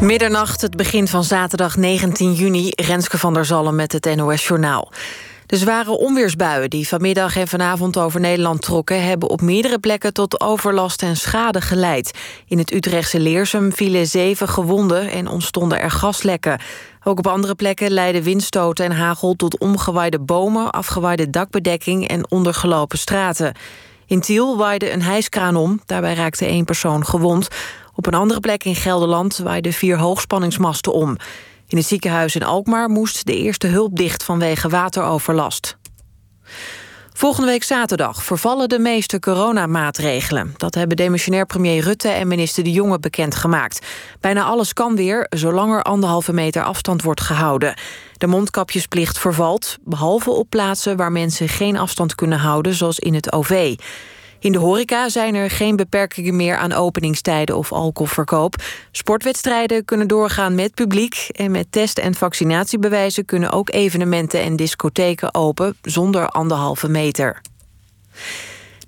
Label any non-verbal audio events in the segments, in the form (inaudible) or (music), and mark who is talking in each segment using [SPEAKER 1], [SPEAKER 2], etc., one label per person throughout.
[SPEAKER 1] Middernacht, het begin van zaterdag 19 juni. Renske van der Zalm met het NOS Journaal. De zware onweersbuien die vanmiddag en vanavond over Nederland trokken... hebben op meerdere plekken tot overlast en schade geleid. In het Utrechtse Leersum vielen zeven gewonden en ontstonden er gaslekken. Ook op andere plekken leidden windstoten en hagel tot omgewaaide bomen... afgewaaide dakbedekking en ondergelopen straten. In Tiel waaide een hijskraan om, daarbij raakte één persoon gewond. Op een andere plek in Gelderland waaiden vier hoogspanningsmasten om. In het ziekenhuis in Alkmaar moest de eerste hulp dicht vanwege wateroverlast. Volgende week zaterdag vervallen de meeste coronamaatregelen. Dat hebben demissionair premier Rutte en minister De Jonge bekendgemaakt. Bijna alles kan weer, zolang er anderhalve meter afstand wordt gehouden. De mondkapjesplicht vervalt, behalve op plaatsen waar mensen geen afstand kunnen houden, zoals in het OV. In de horeca zijn er geen beperkingen meer aan openingstijden of alcoholverkoop. Sportwedstrijden kunnen doorgaan met publiek. En met test- en vaccinatiebewijzen kunnen ook evenementen en discotheken open zonder anderhalve meter.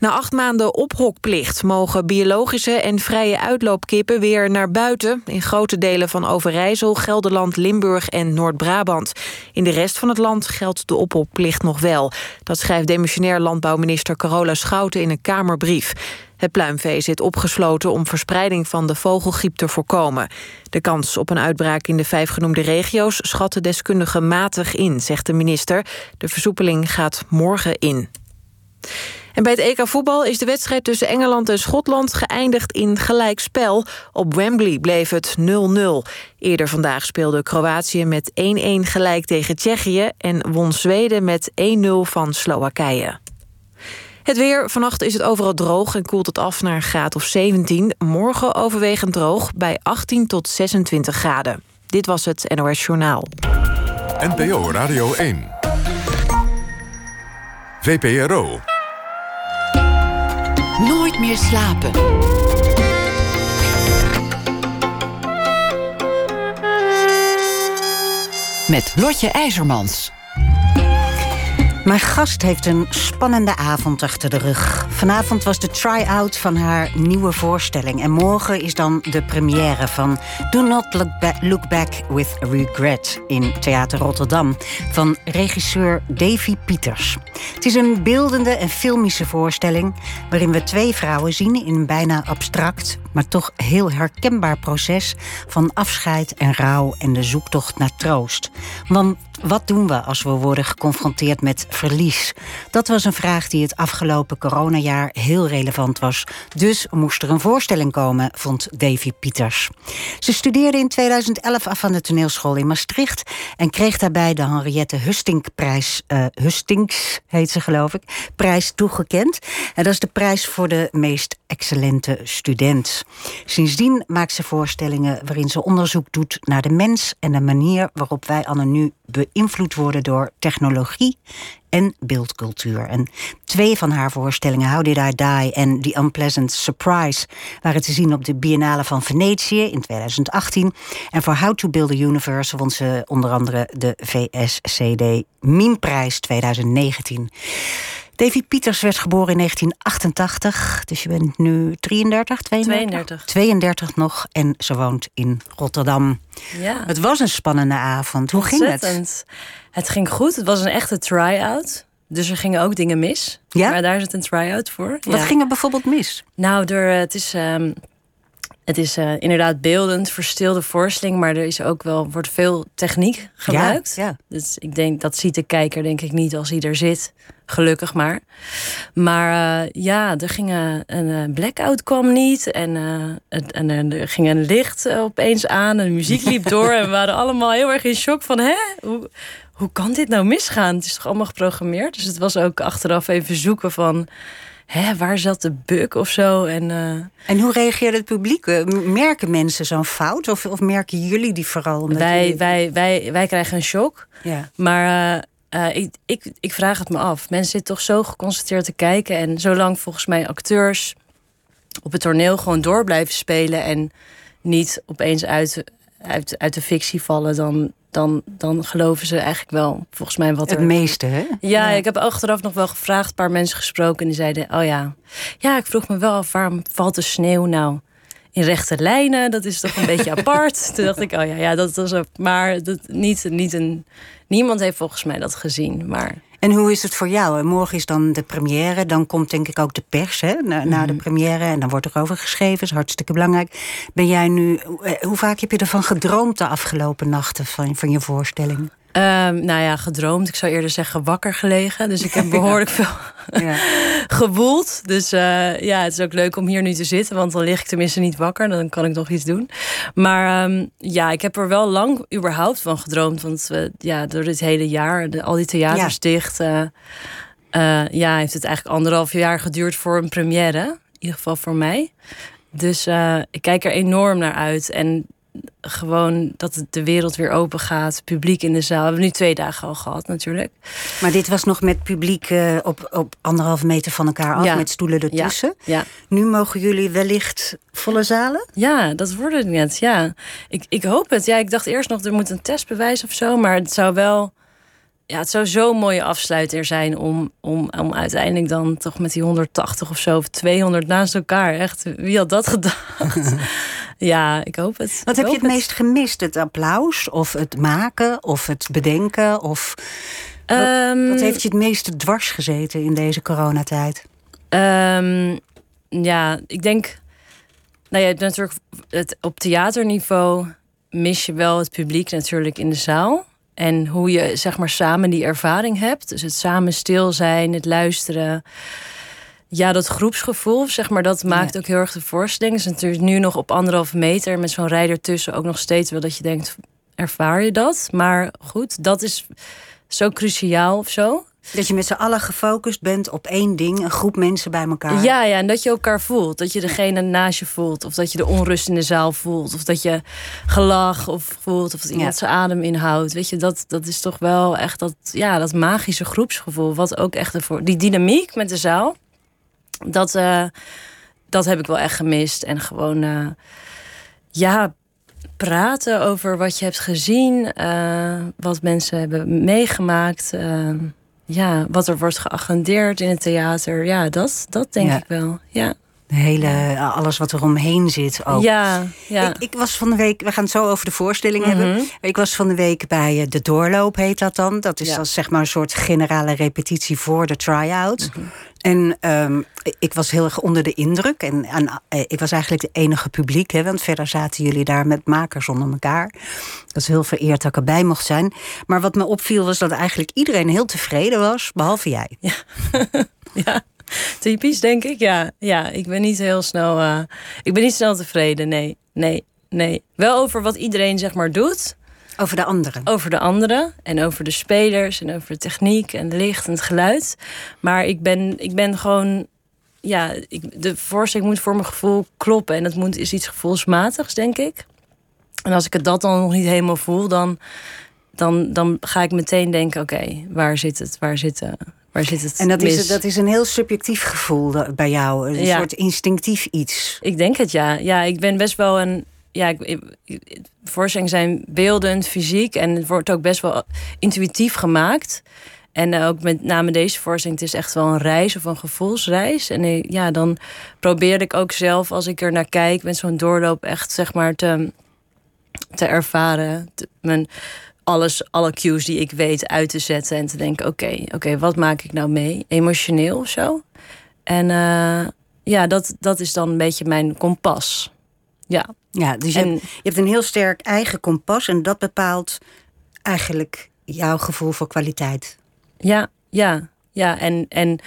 [SPEAKER 1] Na acht maanden ophokplicht mogen biologische en vrije uitloopkippen weer naar buiten... in grote delen van Overijssel, Gelderland, Limburg en Noord-Brabant. In de rest van het land geldt de ophokplicht nog wel. Dat schrijft demissionair landbouwminister Carola Schouten in een Kamerbrief. Het pluimvee zit opgesloten om verspreiding van de vogelgriep te voorkomen. De kans op een uitbraak in de vijf genoemde regio's schatten deskundigen matig in, zegt de minister. De versoepeling gaat morgen in. En bij het EK voetbal is de wedstrijd tussen Engeland en Schotland geëindigd in gelijkspel. Op Wembley bleef het 0-0. Eerder vandaag speelde Kroatië met 1-1 gelijk tegen Tsjechië en won Zweden met 1-0 van Slowakije. Het weer. Vannacht is het overal droog en koelt het af naar een graad of 17. Morgen overwegend droog bij 18 tot 26 graden. Dit was het NOS Journaal.
[SPEAKER 2] NPO Radio 1. VPRO.
[SPEAKER 3] Meer slapen. Met Lotje IJzermans.
[SPEAKER 4] Mijn gast heeft een spannende avond achter de rug. Vanavond was de try-out van haar nieuwe voorstelling. En morgen is dan de première van Do Not Look, Back with Regret in Theater Rotterdam van regisseur Davy Pieters. Het is een beeldende en filmische voorstelling waarin we twee vrouwen zien in een bijna abstract, maar toch heel herkenbaar proces van afscheid en rouw en de zoektocht naar troost. Want wat doen we als we worden geconfronteerd met verlies? Dat was een vraag die het afgelopen coronajaar heel relevant was. Dus moest er een voorstelling komen, vond Davy Pieters. Ze studeerde in 2011 af aan de toneelschool in Maastricht en kreeg daarbij de Henriette Hustingprijs, uh, Hustings heet ze geloof ik, prijs toegekend. En dat is de prijs voor de meest excellente student. Sindsdien maakt ze voorstellingen waarin ze onderzoek doet naar de mens en de manier waarop wij anno nu beïnvloed worden door technologie en beeldcultuur. En twee van haar voorstellingen, How Did I Die en The Unpleasant Surprise, waren te zien op de Biennale van Venetië in 2018. En voor How to Build a Universe won ze onder andere de VSCD Meme-prijs 2019. Davy Pieters werd geboren in 1988. Dus je bent nu 33, 32?
[SPEAKER 5] 32.
[SPEAKER 4] 32 nog. En ze woont in Rotterdam.
[SPEAKER 5] Ja.
[SPEAKER 4] Het was een spannende avond. Hoe ging het?
[SPEAKER 5] Het ging goed. Het was een echte try-out. Dus er gingen ook dingen mis.
[SPEAKER 4] Ja?
[SPEAKER 5] Maar daar is het een try-out voor.
[SPEAKER 4] Wat ging er bijvoorbeeld mis?
[SPEAKER 5] Nou, door, het is... Um, het is uh, inderdaad beeldend, verstilde voorstelling, maar er is ook wel, wordt veel techniek gebruikt.
[SPEAKER 4] Ja, ja.
[SPEAKER 5] Dus ik denk, dat ziet de kijker denk ik niet als hij er zit. Gelukkig maar. Maar uh, ja, er ging een, een blackout kwam niet. En, uh, en er ging een licht opeens aan. En de muziek liep door. en we waren allemaal heel erg in shock van... hè, hoe, hoe kan dit nou misgaan? Het is toch allemaal geprogrammeerd? Dus het was ook achteraf even zoeken van hè, waar zat de bug of zo? En, uh...
[SPEAKER 4] en hoe reageerde het publiek? Merken mensen zo'n fout? Of, of merken jullie die vooral?
[SPEAKER 5] Wij,
[SPEAKER 4] jullie...
[SPEAKER 5] wij, wij, wij krijgen een shock.
[SPEAKER 4] Ja.
[SPEAKER 5] Maar uh, uh, ik, ik, ik vraag het me af. Mensen zitten toch zo geconcentreerd te kijken. En zolang volgens mij acteurs op het toneel gewoon door blijven spelen... en niet opeens uit, uit, uit de fictie vallen... dan, dan, dan geloven ze eigenlijk wel, volgens mij, wat
[SPEAKER 4] het
[SPEAKER 5] er...
[SPEAKER 4] meeste, hè?
[SPEAKER 5] Ja, ik heb achteraf nog wel gevraagd, een paar mensen gesproken... en die zeiden, oh ja, ja, ik vroeg me wel af, waarom valt de sneeuw nou in rechte lijnen. Dat is toch een beetje (laughs) apart. Toen dacht ik, oh ja, ja dat was. Maar dat, niet, niet een. Niemand heeft volgens mij dat gezien. Maar.
[SPEAKER 4] En hoe is het voor jou? Morgen is dan de première. Dan komt denk ik ook de pers hè, na, na de mhm. première. En dan wordt er over geschreven. is hartstikke belangrijk. Ben jij nu. Eh, hoe vaak heb je ervan gedroomd de afgelopen nachten van, van je voorstelling?
[SPEAKER 5] Um, nou ja, gedroomd. Ik zou eerder zeggen wakker gelegen. Dus ik heb (laughs) behoorlijk veel ja. (laughs) gewoeld. Dus uh, ja, het is ook leuk om hier nu te zitten. Want dan lig ik tenminste niet wakker. Dan kan ik nog iets doen. Maar um, ja, ik heb er wel lang überhaupt van gedroomd. Want uh, ja, door dit hele jaar, de, al die theaters ja. dicht... Uh, ja, heeft het eigenlijk anderhalf jaar geduurd voor een première. In ieder geval voor mij. Dus ik kijk er enorm naar uit. En gewoon dat de wereld weer open gaat. Publiek in de zaal. We hebben nu twee dagen al gehad natuurlijk.
[SPEAKER 4] Maar dit was nog met publiek uh, op, op anderhalve meter van elkaar af. Met stoelen ertussen. Ja. ja. Nu mogen jullie wellicht volle zalen?
[SPEAKER 5] Ja, dat wordt het net. Ja. Ik, ik hoop het. Ja, ik dacht eerst nog er moet een testbewijs of zo. Maar het zou wel... Ja, het zou zo'n mooie afsluiter zijn om, om, om uiteindelijk dan toch met die 180 of zo of 200 naast elkaar. Echt, wie had dat (laughs) gedacht? Ja, ik hoop het.
[SPEAKER 4] Wat heb je het, meest gemist? Het applaus of het maken of het bedenken? Of wat, ehm, heeft je het meest dwars gezeten in deze coronatijd?
[SPEAKER 5] Um, ja, ik denk. Nou ja, natuurlijk het, op theaterniveau mis je wel het publiek natuurlijk in de zaal. En hoe je zeg maar samen die ervaring hebt. Dus het samen stil zijn, het luisteren. Ja, dat groepsgevoel, zeg maar, dat maakt ook heel erg de voorstelling. Het is natuurlijk nu nog op anderhalve meter met zo'n rijder tussen ook nog steeds wel dat je denkt, ervaar je dat? Maar goed, dat is zo cruciaal of zo.
[SPEAKER 4] Dat je met z'n allen gefocust bent op één ding, een groep mensen bij elkaar.
[SPEAKER 5] Ja, ja, en dat je elkaar voelt. Dat je degene naast je voelt. Of dat je de onrust in de zaal voelt. Of dat je gelach of voelt. Of dat iemand zijn adem inhoudt. Weet je, dat, dat is toch wel echt dat, ja, dat magische groepsgevoel. Wat ook echt ervoor. Die dynamiek met de zaal dat, uh, dat heb ik wel echt gemist. En gewoon, uh, ja, praten over wat je hebt gezien, uh, wat mensen hebben meegemaakt. ja, wat er wordt geagendeerd in het theater. Ja, dat, dat denk ik wel. Ja.
[SPEAKER 4] De hele, alles wat er omheen zit ook.
[SPEAKER 5] Ja, ja.
[SPEAKER 4] Ik, ik, was van de week, we gaan het zo over de voorstelling hebben. Mhm. Ik was van de week bij De Doorloop, heet dat dan. Dat is ja. zeg maar een soort generale repetitie voor de try-out. Mhm. En um, ik was heel erg onder de indruk. En, en eh, ik was eigenlijk de enige publiek, hè, want verder zaten jullie daar met makers onder elkaar. Ik was heel vereerd dat ik erbij mocht zijn. Maar wat me opviel was dat eigenlijk iedereen heel tevreden was, behalve jij.
[SPEAKER 5] Ja, (laughs) ja. (laughs) typisch denk ik. Ja, ja ik ben niet heel snel. Uh, ik ben niet snel tevreden. Nee, nee, nee. Wel over wat iedereen zeg maar doet.
[SPEAKER 4] Over de anderen.
[SPEAKER 5] Over de anderen en over de spelers en over de techniek en het licht en het geluid. Maar ik ben, ik ben gewoon. Ja, ik, de voorstelling moet voor mijn gevoel kloppen. En dat moet, is iets gevoelsmatigs, denk ik. En als ik het dat dan nog niet helemaal voel, dan, dan, dan ga ik meteen denken: oké, waar zit het? Waar zit, waar zit het?
[SPEAKER 4] En dat is, dat is een heel subjectief gevoel bij jou. Een soort instinctief iets.
[SPEAKER 5] Ik denk het ja. Ja, ik ben best wel een ja, ik, voorstellingen zijn beeldend, fysiek en het wordt ook best wel intuïtief gemaakt. En uh, ook met name deze voorstelling, het is echt wel een reis of een gevoelsreis. En uh, ja, dan probeer ik ook zelf, als ik er naar kijk, met zo'n doorloop echt zeg maar te, te ervaren. Te, mijn, alles, alle cues die ik weet uit te zetten en te denken: oké, oké, wat maak ik nou mee? Emotioneel of zo. En uh, ja, dat, dat is dan een beetje mijn kompas. Ja.
[SPEAKER 4] Ja, dus je, hebt, je hebt een heel sterk eigen kompas en dat bepaalt eigenlijk jouw gevoel voor kwaliteit.
[SPEAKER 5] Ja, ja, ja. En, en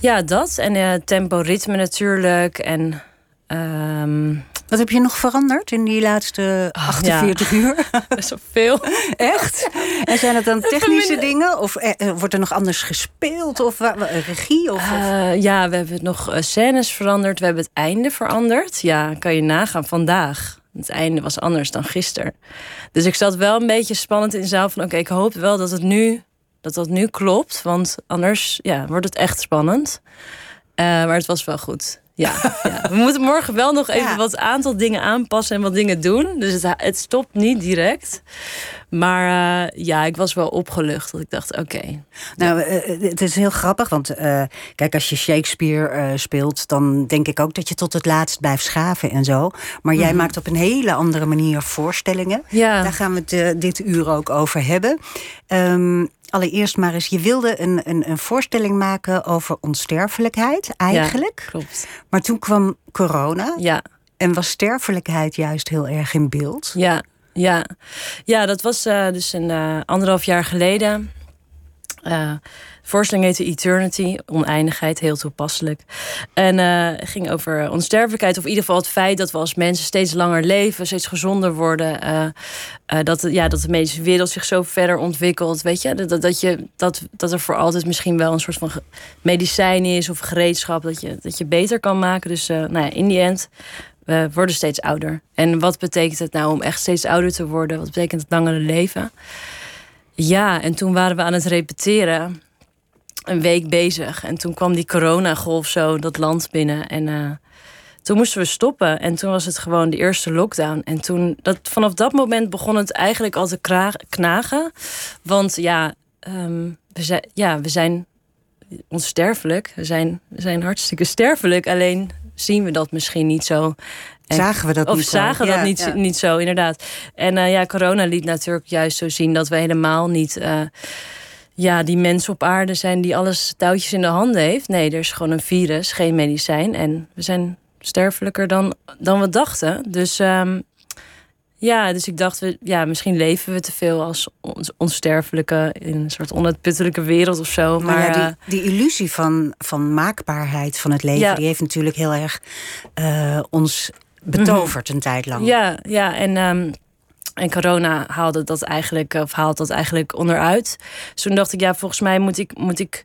[SPEAKER 5] ja, dat. En uh, tempo, ritme natuurlijk. En um,
[SPEAKER 4] wat heb je nog veranderd in die laatste 48 ja. (laughs) uur?
[SPEAKER 5] Best wel veel.
[SPEAKER 4] Echt? En zijn het dan (laughs) technische dingen? Of eh, wordt er nog anders gespeeld? Of regie? Of,
[SPEAKER 5] uh, ja, we hebben nog scènes veranderd. We hebben het einde veranderd. Ja, kan je nagaan vandaag. Het einde was anders dan gisteren. Dus ik zat wel een beetje spannend in de zaal van... oké, ik hoop wel dat het nu, dat dat nu klopt. Want anders ja, wordt het echt spannend. maar het was wel goed. Ja, ja, (laughs) we moeten morgen wel nog even wat aantal dingen aanpassen en wat dingen doen. Dus het, het stopt niet direct. Maar uh, ja, ik was wel opgelucht. Dat ik dacht, oké.
[SPEAKER 4] Nou, uh, het is heel grappig, want uh, kijk, als je Shakespeare speelt, dan denk ik ook dat je tot het laatst blijft schaven en zo. Maar jij
[SPEAKER 5] Mhm.
[SPEAKER 4] maakt op een hele andere manier voorstellingen.
[SPEAKER 5] Ja.
[SPEAKER 4] Daar gaan we het dit uur ook over hebben. Um, allereerst maar eens, je wilde een, een, een voorstelling maken over onsterfelijkheid, eigenlijk.
[SPEAKER 5] Ja, klopt.
[SPEAKER 4] Maar toen kwam corona.
[SPEAKER 5] Ja.
[SPEAKER 4] En was sterfelijkheid juist heel erg in beeld?
[SPEAKER 5] Ja, ja. ja dat was uh, dus een uh, anderhalf jaar geleden. Uh, de voorstelling heette Eternity, oneindigheid, heel toepasselijk. En uh, ging over onsterfelijkheid, of in ieder geval het feit dat we als mensen steeds langer leven, steeds gezonder worden. Uh, uh, dat, ja, dat de medische wereld zich zo verder ontwikkelt. Weet je, dat, dat, je, dat, dat er voor altijd misschien wel een soort van medicijn is of gereedschap dat je, dat je beter kan maken. Dus nou ja, in die end. We worden steeds ouder. En wat betekent het nou om echt steeds ouder te worden? Wat betekent het langere leven? Ja, en toen waren we aan het repeteren. Een week bezig. En toen kwam die coronagolf zo dat land binnen. En uh, toen moesten we stoppen. En toen was het gewoon de eerste lockdown. En toen, dat, vanaf dat moment begon het eigenlijk al te knagen. Want ja, um, we, zijn, ja, we zijn onsterfelijk. We zijn, we zijn hartstikke sterfelijk. Alleen zien we dat misschien niet zo.
[SPEAKER 4] En, zagen we dat
[SPEAKER 5] of
[SPEAKER 4] niet
[SPEAKER 5] zagen
[SPEAKER 4] zo?
[SPEAKER 5] dat
[SPEAKER 4] ja,
[SPEAKER 5] niet,
[SPEAKER 4] ja.
[SPEAKER 5] niet zo, inderdaad. En uh, ja, corona liet natuurlijk juist zo zien dat we helemaal niet. Uh, ja, die mensen op aarde zijn die alles touwtjes in de handen heeft. Nee, er is gewoon een virus, geen medicijn. En we zijn sterfelijker dan, dan we dachten. Dus um, ja, dus ik dacht, we, ja, misschien leven we te veel als ons, onsterfelijke in een soort onuitputtelijke wereld of zo. Maar,
[SPEAKER 4] maar ja, die, die, illusie van, van maakbaarheid van het leven,
[SPEAKER 5] Ja.
[SPEAKER 4] die heeft natuurlijk heel erg uh, ons betoverd een tijd lang.
[SPEAKER 5] ja, ja, en. Um, en corona haalde dat eigenlijk, of haalt dat eigenlijk onderuit. Dus toen dacht ik, ja, volgens mij moet ik. Moet ik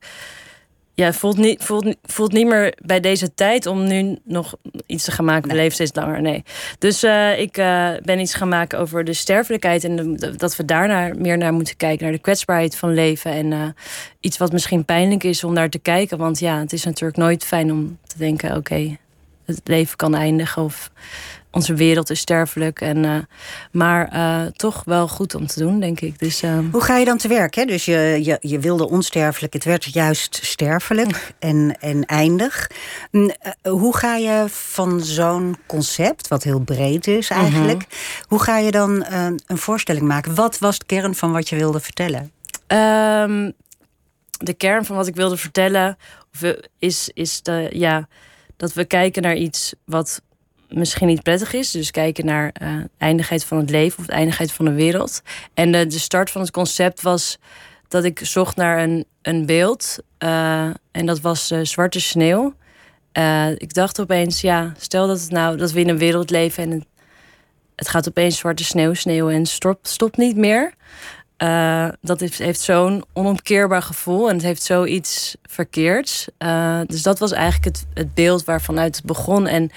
[SPEAKER 5] ja, voelt niet, voelt, voelt niet meer bij deze tijd om nu nog iets te gaan maken. Nee. We leven steeds langer. Nee. Dus uh, ik uh, ben iets gaan maken over de sterfelijkheid. En de, dat we daarnaar meer naar moeten kijken. Naar de kwetsbaarheid van leven. En uh, iets wat misschien pijnlijk is om naar te kijken. Want ja, het is natuurlijk nooit fijn om te denken: oké, okay, het leven kan eindigen. Of onze wereld is sterfelijk. En, uh, maar uh, toch wel goed om te doen, denk ik. Dus, uh...
[SPEAKER 4] Hoe ga je dan te werk? Hè? Dus je, je, je wilde onsterfelijk, het werd juist sterfelijk (laughs) en, en eindig. Hoe ga je van zo'n concept, wat heel breed is eigenlijk... Mm -hmm. hoe ga je dan een voorstelling maken? Wat was de kern van wat je wilde vertellen?
[SPEAKER 5] Um, de kern van wat ik wilde vertellen is, is de, ja, dat we kijken naar iets wat misschien niet prettig is. Dus kijken naar uh, eindigheid van het leven of de eindigheid van de wereld. En de, de start van het concept was dat ik zocht naar een, een beeld. Uh, en dat was zwarte sneeuw. Ik dacht opeens, ja, stel dat, het nou, dat we in een wereld leven en het, gaat opeens zwarte sneeuw sneeuwen en stopt stop niet meer. Dat heeft, heeft zo'n onomkeerbaar gevoel en het heeft zoiets verkeerds. Dus dat was eigenlijk het, het beeld waarvanuit het begon. En,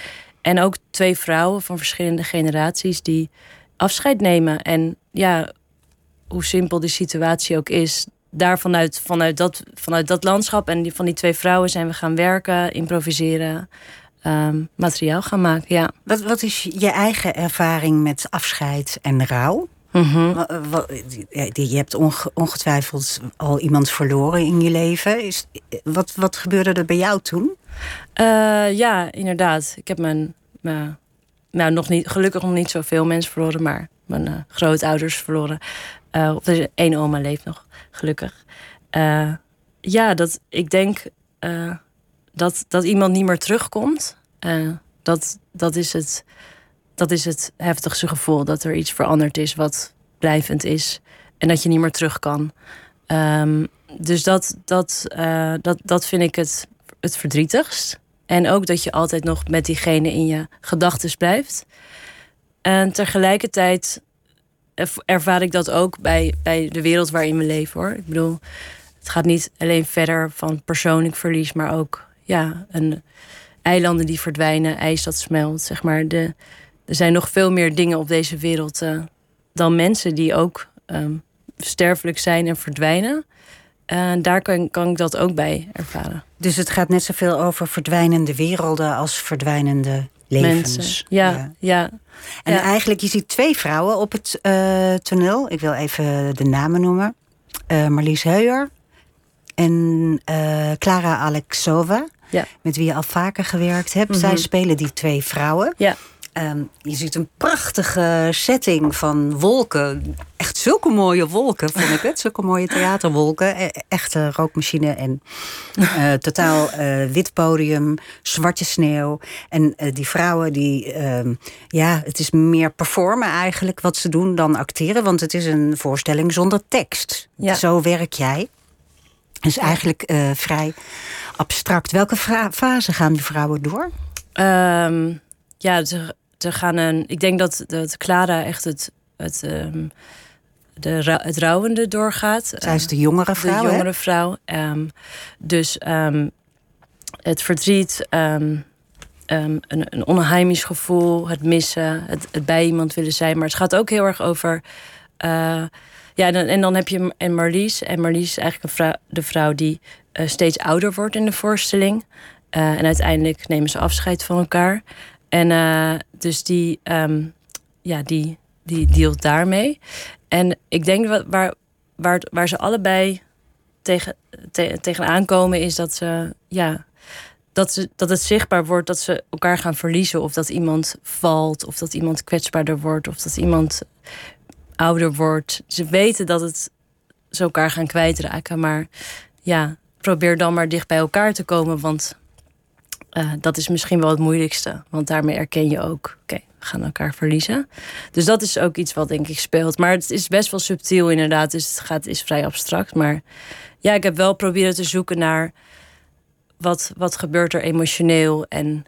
[SPEAKER 5] en ook twee vrouwen van verschillende generaties die afscheid nemen. En ja, hoe simpel die situatie ook is, daar vanuit, vanuit, dat, vanuit dat landschap en die, van die twee vrouwen zijn we gaan werken, improviseren. Um, materiaal gaan maken, ja.
[SPEAKER 4] Wat, wat is je eigen ervaring met afscheid en rouw?
[SPEAKER 5] -hmm.
[SPEAKER 4] Je hebt ongetwijfeld al iemand verloren in je leven. Is, wat, wat gebeurde er bij jou toen?
[SPEAKER 5] Uh, ja, inderdaad. Ik heb mijn, nou, nog niet, gelukkig nog niet zoveel mensen verloren, maar mijn uh, grootouders verloren. Uh, of één oma leeft nog, gelukkig. Ja, dat ik denk dat, dat iemand niet meer terugkomt. dat, dat is het dat is het heftigste gevoel. Dat er iets veranderd is wat blijvend is. En dat je niet meer terug kan. Um, dus dat, dat, dat, dat vind ik het, het verdrietigst. En ook dat je altijd nog met diegene in je gedachten blijft. En tegelijkertijd ervaar ik dat ook bij, bij de wereld waarin we leven hoor. Ik bedoel, het gaat niet alleen verder van persoonlijk verlies, maar ook ja, een, eilanden die verdwijnen, ijs dat smelt. Zeg maar. De, er zijn nog veel meer dingen op deze wereld uh, dan mensen die ook um, sterfelijk zijn en verdwijnen. En uh, daar kan, kan ik dat ook bij ervaren.
[SPEAKER 4] Dus het gaat net zoveel over verdwijnende werelden als verdwijnende levens.
[SPEAKER 5] mensen. Ja, ja.
[SPEAKER 4] En
[SPEAKER 5] Ja.
[SPEAKER 4] eigenlijk, je ziet twee vrouwen op het eh, toneel. Ik wil even de namen noemen. Eh, Marlies Heuer en eh, Clara Alexova.
[SPEAKER 5] Ja.
[SPEAKER 4] Met wie je al vaker gewerkt hebt. Zij spelen die twee vrouwen.
[SPEAKER 5] Ja.
[SPEAKER 4] Ehm, je ziet een prachtige setting van wolken. Echt zulke mooie wolken, vond ik het. Zulke mooie theaterwolken. E- Echte rookmachine en eh, (laughs) totaal eh, wit podium, zwarte sneeuw. En eh, die vrouwen, die, ehm, ja, het is meer performen eigenlijk wat ze doen dan acteren. Want het is een voorstelling zonder tekst.
[SPEAKER 5] Ja.
[SPEAKER 4] Zo werk jij. Dus eigenlijk vrij abstract. Welke fase gaan die vrouwen door?
[SPEAKER 5] Ehm, ja, ze, gaan een. Ik denk dat, dat Clara echt het, het, ehm, de, het rouwende doorgaat.
[SPEAKER 4] Zij is de jongere vrouw,
[SPEAKER 5] de
[SPEAKER 4] hè?
[SPEAKER 5] jongere vrouw. Ehm, dus ehm, het verdriet, een, een onheimisch gevoel, het missen, het, het bij iemand willen zijn. Maar het gaat ook heel erg over. eh, ja, en dan heb je en Marlies. En Marlies is eigenlijk een vrouw, de vrouw die eh, steeds ouder wordt in de voorstelling. Eh, en uiteindelijk nemen ze afscheid van elkaar. En eh, dus die, ehm, ja, die, die dealt daarmee. En ik denk wat, waar, waar, waar ze allebei tegen, te, tegenaan komen, is dat ze, ja, dat, ze, dat het zichtbaar wordt dat ze elkaar gaan verliezen. Of dat iemand valt, of dat iemand kwetsbaarder wordt, of dat iemand ouder wordt. Ze weten dat het ze elkaar gaan kwijtraken. Maar ja, probeer dan maar dicht bij elkaar te komen. Want eh, dat is misschien wel het moeilijkste. Want daarmee erken je ook, oké, we gaan elkaar verliezen. Dus dat is ook iets wat denk ik speelt. Maar het is best wel subtiel inderdaad. Dus het gaat, is vrij abstract. Maar ja, ik heb wel proberen te zoeken naar... wat, wat gebeurt er emotioneel en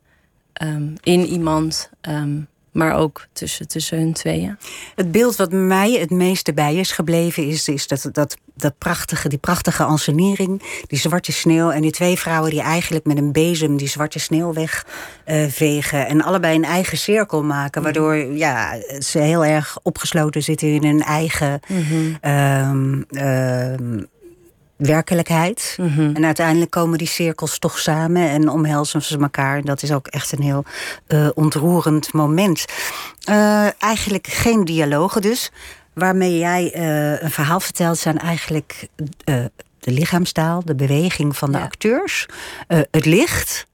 [SPEAKER 5] ehm, in iemand... ehm, maar ook tussen, tussen hun tweeën.
[SPEAKER 4] Het beeld wat mij het meeste bij is gebleven is, is dat, dat, dat prachtige, die prachtige ansenering, die zwarte sneeuw en die twee vrouwen die eigenlijk met een bezem die zwarte sneeuw wegvegen en allebei een eigen cirkel maken, waardoor ja, ze heel erg opgesloten zitten in hun eigen ehm, ehm, werkelijkheid. En uiteindelijk komen die cirkels toch samen en omhelzen ze elkaar. En dat is ook echt een heel eh, ontroerend moment. Eh, eigenlijk geen dialogen dus. Waarmee jij eh, een verhaal vertelt zijn eigenlijk de lichaamstaal, de beweging van de
[SPEAKER 5] Ja.
[SPEAKER 4] acteurs, het licht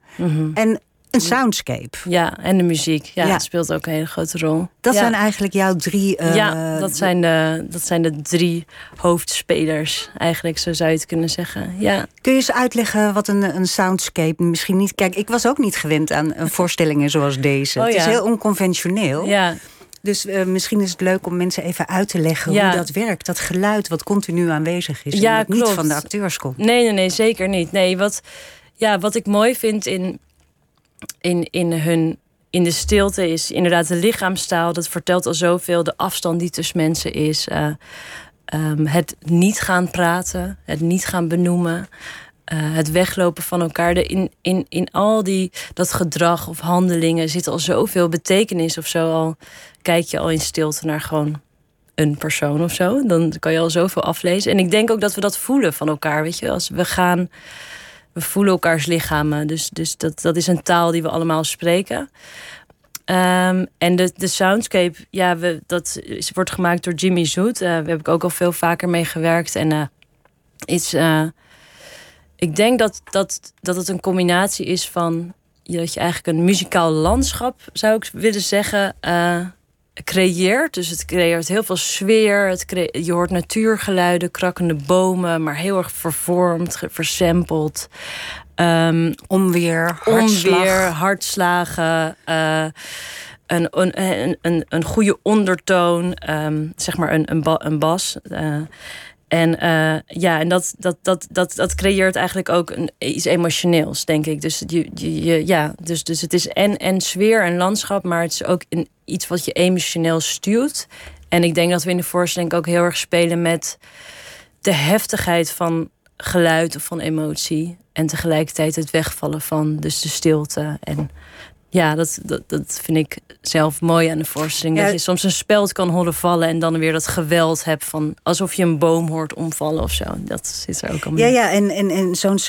[SPEAKER 4] en een soundscape.
[SPEAKER 5] Ja, en de muziek. Ja,
[SPEAKER 4] Ja.
[SPEAKER 5] dat speelt ook een hele grote rol.
[SPEAKER 4] Dat
[SPEAKER 5] ja.
[SPEAKER 4] zijn eigenlijk jouw drie. eh,
[SPEAKER 5] ja, dat zijn, de, dat zijn de drie hoofdspelers, eigenlijk, zo zou je het kunnen zeggen. Ja,
[SPEAKER 4] Kun je eens uitleggen wat een, een soundscape misschien niet... Kijk, ik was ook niet gewend aan eh, voorstellingen zoals deze.
[SPEAKER 5] Oh
[SPEAKER 4] het is heel onconventioneel.
[SPEAKER 5] ja,
[SPEAKER 4] Dus eh, misschien is het leuk om mensen even uit te leggen
[SPEAKER 5] Ja.
[SPEAKER 4] hoe dat werkt. Dat geluid wat continu aanwezig is.
[SPEAKER 5] Ja,
[SPEAKER 4] en dat niet
[SPEAKER 5] klopt.
[SPEAKER 4] van de acteurs komt.
[SPEAKER 5] nee, nee, nee, zeker niet. Nee, wat, ja, wat ik mooi vind in, in, in hun... In de stilte is inderdaad de lichaamstaal. Dat vertelt al zoveel. De afstand die tussen mensen is. eh, ehm, het niet gaan praten. Het niet gaan benoemen. eh, het weglopen van elkaar. De, in, in, in al die, dat gedrag of handelingen zit al zoveel betekenis of zo. Al kijk je al in stilte naar gewoon een persoon of zo. Dan kan je al zoveel aflezen. En ik denk ook dat we dat voelen van elkaar. Weet je, als we gaan. We voelen elkaars lichamen. Dus, dus dat, dat is een taal die we allemaal spreken. Ehm, en de, de soundscape, ja, we, dat is, wordt gemaakt door Jimmy Zoet. Eh, daar heb ik ook al veel vaker mee gewerkt. En eh iets, eh, ik denk dat, dat, dat het een combinatie is van dat je eigenlijk een muzikaal landschap, zou ik willen zeggen, creëert. Dus het creëert heel veel sfeer. Het je hoort natuurgeluiden, krakkende bomen, maar heel erg vervormd, versempeld. Ehm,
[SPEAKER 4] Onweer, hartslag.
[SPEAKER 5] onweer, hartslagen, eh, een, een, een, een, goede ondertoon, ehm, zeg maar een, een, ba- een bas. eh. en eh, ja, en dat, dat, dat, dat, dat creëert eigenlijk ook een, iets emotioneels, denk ik. Dus, je, je, je- ja, dus, dus het is en, en sfeer en landschap, maar het is ook een, iets wat je emotioneel stuurt. En ik denk dat we in de voorstelling ook heel erg spelen met de heftigheid van geluid of van emotie. En tegelijkertijd het wegvallen van dus de stilte. En ja, dat, dat, dat vind ik zelf mooi aan de voorstelling.
[SPEAKER 4] Ja.
[SPEAKER 5] Dat je soms een speld kan horen vallen en dan weer dat geweld hebt van alsof je een boom hoort omvallen of zo. Dat zit er ook al
[SPEAKER 4] Ja, ja, en, en, en zo'n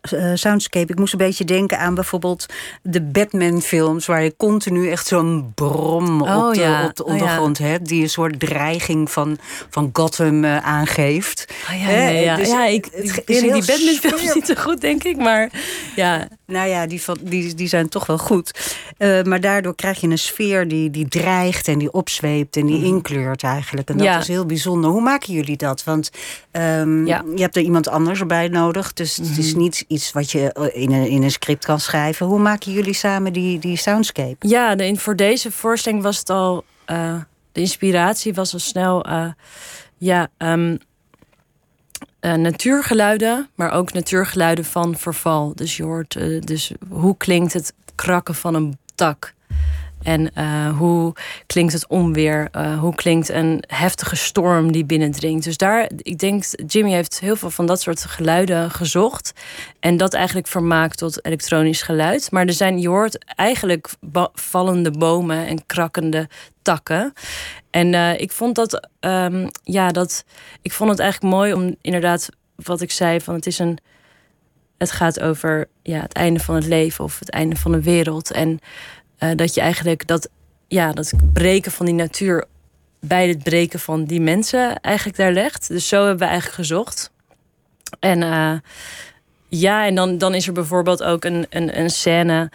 [SPEAKER 4] eh, soundscape. Ik moest een beetje denken aan bijvoorbeeld de Batman-films, waar je continu echt zo'n brom
[SPEAKER 5] Oh,
[SPEAKER 4] op de,
[SPEAKER 5] ja.
[SPEAKER 4] op de
[SPEAKER 5] Oh, ja.
[SPEAKER 4] ondergrond hebt, die een soort dreiging van, van Gotham eh, aangeeft.
[SPEAKER 5] Ah, ja,
[SPEAKER 4] Hè,
[SPEAKER 5] ja,
[SPEAKER 4] dus
[SPEAKER 5] ja, ik, ik die Batman-films niet zo goed, denk ik. Maar ja,
[SPEAKER 4] Nou ja, die, van, die, die zijn toch wel goed. Eh, maar daardoor krijg je een sfeer die, die dreigt en die opzweept en die inkleurt eigenlijk. En dat
[SPEAKER 5] Ja.
[SPEAKER 4] is heel bijzonder. Hoe maken jullie dat? Want ehm,
[SPEAKER 5] Ja.
[SPEAKER 4] je hebt er iemand anders bij nodig. Dus het is niet iets wat je eh, in een, in een script kan schrijven. Hoe maken jullie samen die, die soundscape?
[SPEAKER 5] Ja, de, voor deze voorstelling was het al. eh, de inspiratie was al snel. ja, ehm, eh, natuurgeluiden, maar ook natuurgeluiden van verval. Dus je hoort. eh, dus hoe klinkt het krakken van een tak? En eh, hoe klinkt het onweer? Eh, hoe klinkt een heftige storm die binnendringt? Dus daar, ik denk, Jimmy heeft heel veel van dat soort geluiden gezocht. En dat eigenlijk vermaakt tot elektronisch geluid. Maar er zijn, je hoort eigenlijk vallende bomen en krakkende takken. En eh, ik vond dat, ehm, ja, dat, ik vond het eigenlijk mooi om inderdaad, wat ik zei, van het is een, het gaat over ja, het einde van het leven of het einde van de wereld. En eh, dat je eigenlijk dat, ja, dat breken van die natuur bij het breken van die mensen eigenlijk daar legt. Dus zo hebben we eigenlijk gezocht. En eh, ja, en dan, dan is er bijvoorbeeld ook een, een, een scène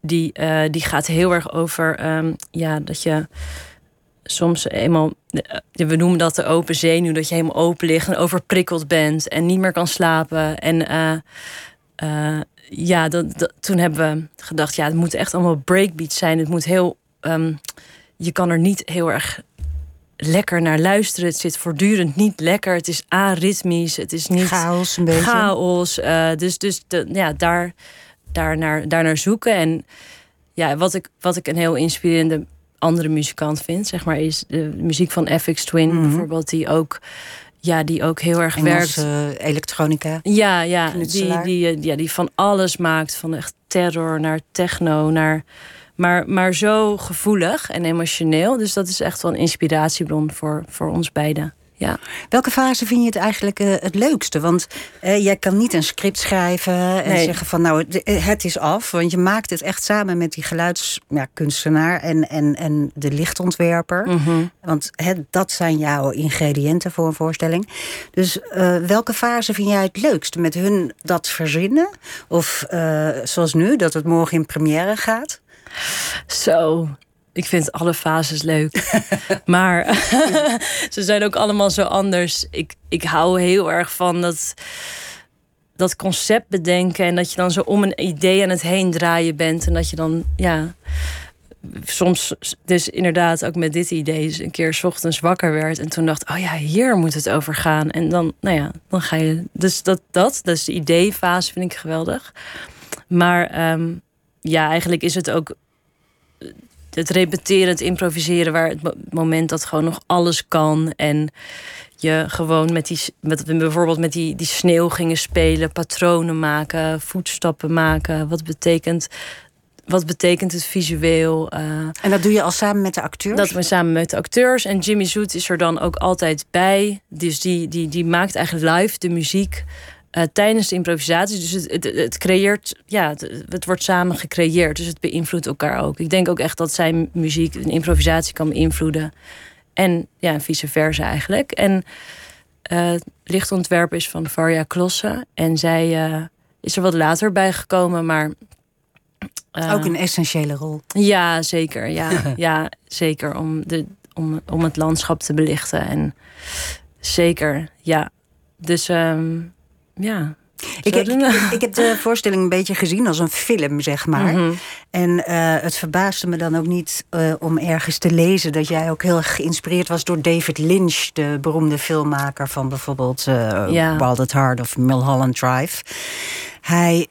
[SPEAKER 5] die, eh, die gaat heel erg over ehm, ja, dat je soms eenmaal, we noemen dat de open zenuw, dat je helemaal open ligt en overprikkeld bent en niet meer kan slapen. En eh, ja, dat, dat- toen hebben we gedacht, ja, het moet echt allemaal breakbeats zijn. Het moet heel, ehm, je kan er niet heel erg lekker naar luisteren. Het zit voortdurend niet lekker. Het is aritmisch. Het is niet
[SPEAKER 4] Chaos een beetje.
[SPEAKER 5] chaos. eh, dus dus de, ja, daar, daar, naar, daar naar zoeken. En ja, wat ik, wat ik een heel inspirerende andere muzikant vind, zeg maar, is de muziek van FX Twin bijvoorbeeld, die ook, ja, die ook heel erg werkt.
[SPEAKER 4] Engelse elektronica.
[SPEAKER 5] Ja, ja die, die, eh, ja, die van alles maakt. Van echt terror naar techno, naar. Maar, maar zo gevoelig en emotioneel. Dus dat is echt wel een inspiratiebron voor, voor ons beiden. Ja.
[SPEAKER 4] Welke fase vind je het eigenlijk eh, het leukste? Want eh, jij kan niet een script schrijven en
[SPEAKER 5] Nee.
[SPEAKER 4] zeggen van nou, het, het is af. Want je maakt het echt samen met die geluidskunstenaar en, en, en de lichtontwerper.
[SPEAKER 5] Mhm.
[SPEAKER 4] Want het, dat zijn jouw ingrediënten voor een voorstelling. Dus eh, welke fase vind jij het leukst? Met hun dat verzinnen? Of eh, zoals nu, dat het morgen in première gaat?
[SPEAKER 5] Zo. Ik vind alle fases leuk. (laughs) maar (laughs) ze zijn ook allemaal zo anders. Ik, ik hou heel erg van dat, dat concept bedenken. En dat je dan zo om een idee aan het heen draaien bent. En dat je dan, ja. Soms, dus inderdaad, ook met dit idee, dus een keer 's ochtends wakker werd. En toen dacht, oh ja, hier moet het over gaan. En dan, nou ja, dan ga je. Dus dat, dat, dus de ideefase vind ik geweldig. Maar ehm, ja, eigenlijk is het ook het repeteren, het improviseren, waar het mo- moment dat gewoon nog alles kan. En je gewoon met die, met, bijvoorbeeld met die, die sneeuw gingen spelen, patronen maken, voetstappen maken. Wat betekent, wat betekent het visueel? eh,
[SPEAKER 4] En dat doe je al samen met de acteurs?
[SPEAKER 5] dat we samen met de acteurs. En Jimmy Zoet is er dan ook altijd bij. Dus die, die, die maakt eigenlijk live de muziek eh, tijdens de improvisatie. Dus het, het, het creëert, ja, het, het wordt samen gecreëerd. Dus het beïnvloedt elkaar ook. Ik denk ook echt dat zijn muziek een improvisatie kan beïnvloeden. En ja, vice versa eigenlijk. En het lichtontwerp is van Varja Klossen. En zij eh, is er wat later bij gekomen, maar.
[SPEAKER 4] Ook een essentiële rol.
[SPEAKER 5] ja, zeker. Ja, (laughs) ja zeker. Om, de, om, om het landschap te belichten. En zeker, ja. Dus ehm, ja.
[SPEAKER 4] Ik, ik, ik heb de voorstelling een beetje gezien als een film, zeg maar.
[SPEAKER 5] Mhm.
[SPEAKER 4] En eh, het verbaasde me dan ook niet eh, om ergens te lezen dat jij ook heel geïnspireerd was door David Lynch, de beroemde filmmaker van bijvoorbeeld
[SPEAKER 5] Ja.
[SPEAKER 4] Wild at Heart of Mulholland Drive. Hij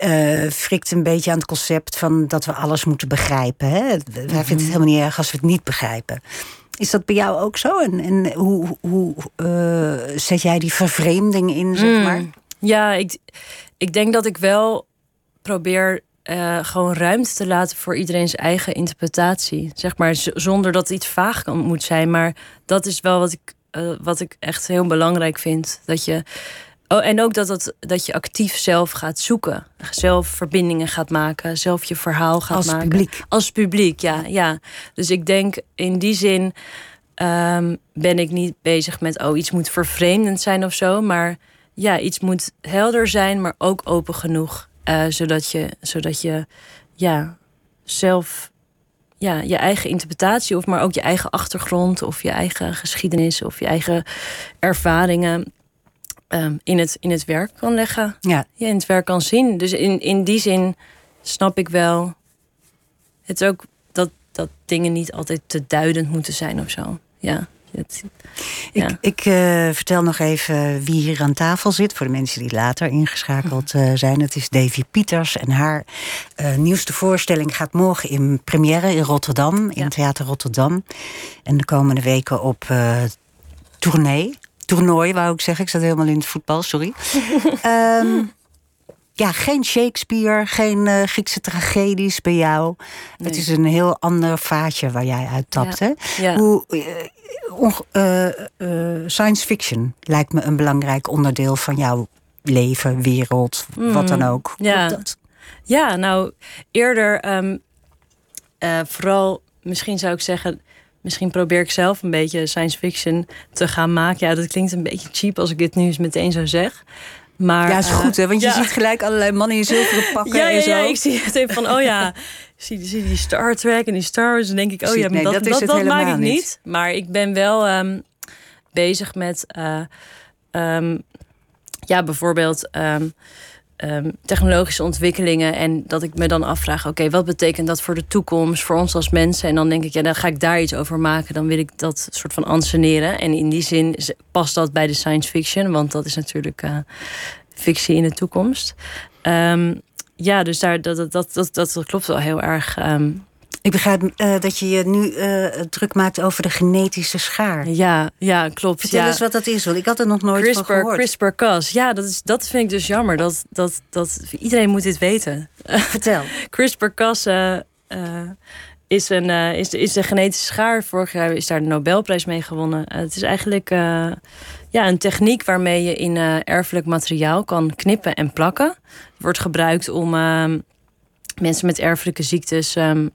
[SPEAKER 4] frikt een beetje aan het concept van dat we alles moeten begrijpen. Hè? Hij vindt het helemaal niet erg als we het niet begrijpen. Is dat bij jou ook zo? En, en hoe, hoe zet jij die vervreemding in, zeg
[SPEAKER 5] Mm. Ja, ik, ik denk dat ik wel probeer eh, gewoon ruimte te laten voor iedereen's eigen interpretatie. Zeg maar, zonder dat iets vaag kan, moet zijn. Maar dat is wel wat ik, eh, wat ik echt heel belangrijk vind. Dat je. Oh, en ook dat, het, dat je actief zelf gaat zoeken. Zelf verbindingen gaat maken. Zelf je verhaal gaat
[SPEAKER 4] Als
[SPEAKER 5] maken.
[SPEAKER 4] publiek.
[SPEAKER 5] Als publiek, ja, ja. Dus ik denk in die zin ehm, ben ik niet bezig met... oh, iets moet vervreemdend zijn of zo. Maar ja, iets moet helder zijn, maar ook open genoeg. eh, zodat je, zodat je ja, zelf ja, je eigen interpretatie... of maar ook je eigen achtergrond of je eigen geschiedenis... of je eigen ervaringen ehm, in, het, in het werk kan leggen.
[SPEAKER 4] Ja,
[SPEAKER 5] Ja, in het werk kan zien. Dus in, in die zin snap ik wel... Het is ook dat, dat dingen niet altijd te duidend moeten zijn of zo. Ja, het, ja.
[SPEAKER 4] Ik, ik eh, vertel nog even wie hier aan tafel zit. Voor de mensen die later ingeschakeld eh, zijn. Het is Davy Pieters. En haar eh, nieuwste voorstelling gaat morgen in première in Rotterdam. In
[SPEAKER 5] Ja.
[SPEAKER 4] Theater Rotterdam. En de komende weken op tournee. Toernooi, wou ik zeggen. Ik zat helemaal in het voetbal, sorry. (laughs) Ehm, ja, geen Shakespeare, geen eh, Griekse tragedies bij jou. Het is een heel ander vaatje waar jij uit tapt,
[SPEAKER 5] Ja.
[SPEAKER 4] hè?
[SPEAKER 5] Ja.
[SPEAKER 4] Hoe, eh, eh, science fiction lijkt me een belangrijk onderdeel van jouw leven, wereld, wat dan ook.
[SPEAKER 5] Mm, ja.
[SPEAKER 4] Klopt dat?
[SPEAKER 5] Ja, nou, eerder ehm, eh, vooral, misschien zou ik zeggen, misschien probeer ik zelf een beetje science fiction te gaan maken. Ja, dat klinkt een beetje cheap als ik dit nu eens meteen zo zeg. Maar,
[SPEAKER 4] Ja, is
[SPEAKER 5] eh,
[SPEAKER 4] goed, hè? Want je
[SPEAKER 5] ja.
[SPEAKER 4] ziet gelijk allerlei mannen in zilveren (laughs) pakken
[SPEAKER 5] Ja, ja,
[SPEAKER 4] en zo.
[SPEAKER 5] ja, ik zie het even van, oh ja, (laughs) zie, zie die Star Trek en die Star Wars. En denk ik, oh ja,
[SPEAKER 4] nee,
[SPEAKER 5] dat,
[SPEAKER 4] dat is
[SPEAKER 5] dat,
[SPEAKER 4] het
[SPEAKER 5] dat maak
[SPEAKER 4] helemaal
[SPEAKER 5] ik niet.
[SPEAKER 4] niet.
[SPEAKER 5] Maar ik ben wel ehm, bezig met, eh, ehm, ja, bijvoorbeeld ehm, ehm, technologische ontwikkelingen. En dat ik me dan afvraag, oké, wat betekent dat voor de toekomst, voor ons als mensen? En dan denk ik, ja, dan ga ik daar iets over maken. Dan wil ik dat soort van anseneren. En in die zin past dat bij de science fiction, want dat is natuurlijk eh, fictie in de toekomst. Ehm, ja, dus daar, dat, dat, dat, dat, dat klopt wel heel erg. ehm,
[SPEAKER 4] Ik begrijp eh, dat je je nu eh, druk maakt over de genetische schaar.
[SPEAKER 5] ja, ja, klopt.
[SPEAKER 4] Vertel
[SPEAKER 5] ja.
[SPEAKER 4] eens wat dat is, want ik had er nog nooit van
[SPEAKER 5] CRISPR,
[SPEAKER 4] gehoord.
[SPEAKER 5] CRISPR-Cas. Ja, dat, is, dat vind ik dus jammer. Dat, dat, dat, iedereen moet dit weten. (laughs)
[SPEAKER 4] Vertel.
[SPEAKER 5] CRISPR-Cas eh, is, een, is, de, is de genetische schaar. Vorig jaar is daar de Nobelprijs mee gewonnen. Het is eigenlijk ja, een techniek waarmee je in erfelijk materiaal kan knippen en plakken. Het wordt gebruikt om ehm, mensen met erfelijke ziektes... ehm,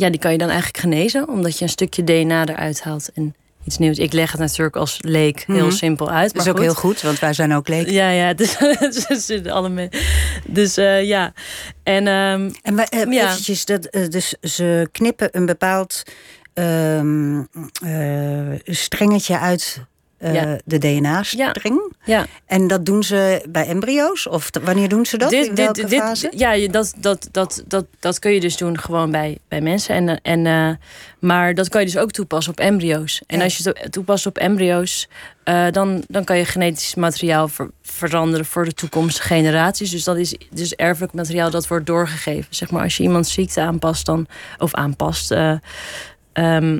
[SPEAKER 5] ja, die kan je dan eigenlijk genezen, omdat je een stukje DNA eruit haalt en iets nieuws. Ik leg het natuurlijk als leek heel
[SPEAKER 4] Mhm.
[SPEAKER 5] simpel uit.
[SPEAKER 4] Dat is
[SPEAKER 5] maar
[SPEAKER 4] ook
[SPEAKER 5] goed.
[SPEAKER 4] heel goed, want wij zijn ook leken.
[SPEAKER 5] Ja, ja, (laughs) dus, dus, dus alle dus ja. En ehm,
[SPEAKER 4] En we, eh,
[SPEAKER 5] Ja.
[SPEAKER 4] eventjes, dat, eh, dus ze knippen een bepaald ehm, eh, strengetje uit eh,
[SPEAKER 5] Ja.
[SPEAKER 4] de DNA-streng.
[SPEAKER 5] ja,
[SPEAKER 4] En dat doen ze bij embryo's? Of wanneer doen ze dat? In welke fase?
[SPEAKER 5] ja, je- dat, dat, dat, dat, dat kun je dus doen gewoon bij, bij mensen. En, eh, en, eh, maar dat kan je dus ook toepassen op embryo's. En
[SPEAKER 4] Ja.
[SPEAKER 5] als je het toepast op embryo's, dan, dan kan je genetisch materiaal ver- veranderen voor de toekomstige generaties. Dus dat is dus erfelijk materiaal dat wordt doorgegeven. Zeg maar, als je iemand ziekte aanpast, dan, of aanpast. eh, ehm,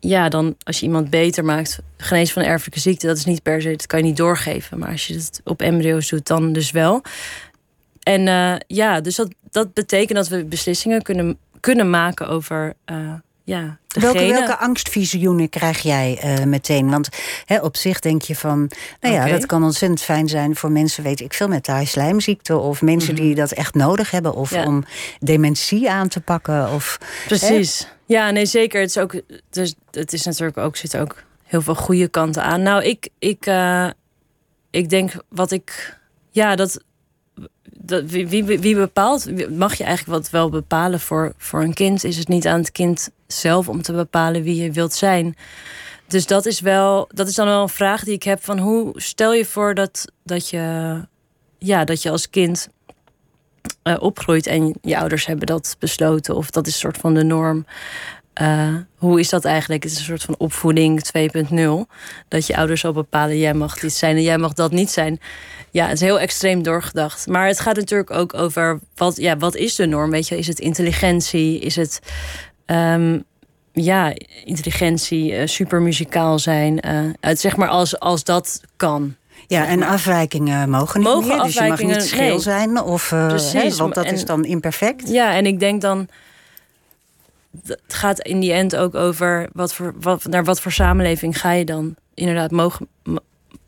[SPEAKER 5] ja, dan als je iemand beter maakt, genezen van een erfelijke ziekte, dat is niet per se, dat kan je niet doorgeven. Maar als je het op embryo's doet, dan dus wel. En eh, ja, dus dat, dat betekent dat we beslissingen kunnen, kunnen maken over uh, ja,
[SPEAKER 4] Welke,
[SPEAKER 5] degene.
[SPEAKER 4] welke angstvisioenen krijg jij uh, meteen? Want hè, op zich denk je van, nou ja, dat kan ontzettend fijn zijn voor mensen, weet ik veel, met slijmziekte of mensen die dat echt nodig hebben, of
[SPEAKER 5] Mhm. Ja.
[SPEAKER 4] om dementie aan te pakken. Of,
[SPEAKER 5] Precies. Ja, nee, zeker. Het is ook, dus het is natuurlijk ook, zit ook heel veel goede kanten aan. Nou, ik, ik, uh, ik denk wat ik, ja, dat, dat wie, wie, wie bepaalt, mag je eigenlijk wat wel bepalen voor, voor een kind? Is het niet aan het kind zelf om te bepalen wie je wilt zijn? Dus dat is wel, dat is dan wel een vraag die ik heb van hoe stel je voor dat, dat je, ja, dat je als kind uh, opgroeit en je ouders hebben dat besloten of dat is een soort van de norm. Uh, hoe is dat eigenlijk? Het is een soort van opvoeding 2.0. Dat je ouders al bepalen, jij mag dit zijn en jij mag dat niet zijn. Ja, het is heel extreem doorgedacht. Maar het gaat natuurlijk ook over wat, ja, wat is de norm? Weet je, is het intelligentie? Is het um, ja, intelligentie, super muzikaal zijn? Uh, het, zeg maar als, als dat kan.
[SPEAKER 4] Ja, en afwijkingen mogen niet
[SPEAKER 5] Mogen
[SPEAKER 4] meer. Dus je mag niet scheel
[SPEAKER 5] nee.
[SPEAKER 4] zijn. Of, eh,
[SPEAKER 5] Precies,
[SPEAKER 4] hè, want dat
[SPEAKER 5] en-
[SPEAKER 4] is dan imperfect.
[SPEAKER 5] Ja, en ik denk dan. Het gaat in die end ook over wat voor, wat, naar wat voor samenleving ga je dan. Inderdaad, mogen,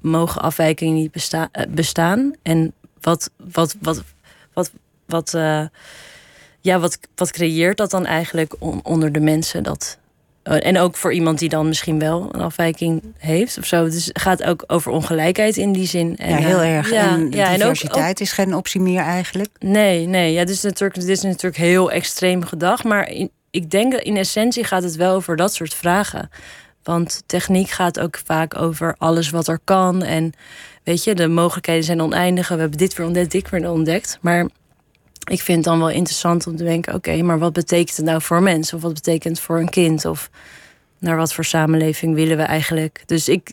[SPEAKER 5] mogen afwijkingen niet besta eh, bestaan? En wat, wat, wat, wat, wat, eh, ja, wat, wat creëert dat dan eigenlijk on- onder de mensen? Dat, en ook voor iemand die dan misschien wel een afwijking heeft of zo. Dus het gaat ook over ongelijkheid in die zin. En,
[SPEAKER 4] ja, heel
[SPEAKER 5] eh,
[SPEAKER 4] erg.
[SPEAKER 5] Ja,
[SPEAKER 4] en
[SPEAKER 5] ja, en ook-
[SPEAKER 4] diversiteit is geen optie meer eigenlijk.
[SPEAKER 5] Nee, nee. Ja, is natuurlijk, dit is natuurlijk heel extreem gedacht. Maar in, ik denk dat in essentie gaat het wel over dat soort vragen. Want techniek gaat ook vaak over alles wat er kan. En weet je, de mogelijkheden zijn oneindig. We hebben dit weer ontdekt, dit weer ontdekt. Maar ik vind het dan wel interessant om te denken... oké, maar wat betekent het nou voor een mens? Of wat betekent het voor een kind? Of naar wat voor samenleving willen we eigenlijk? Dus ik,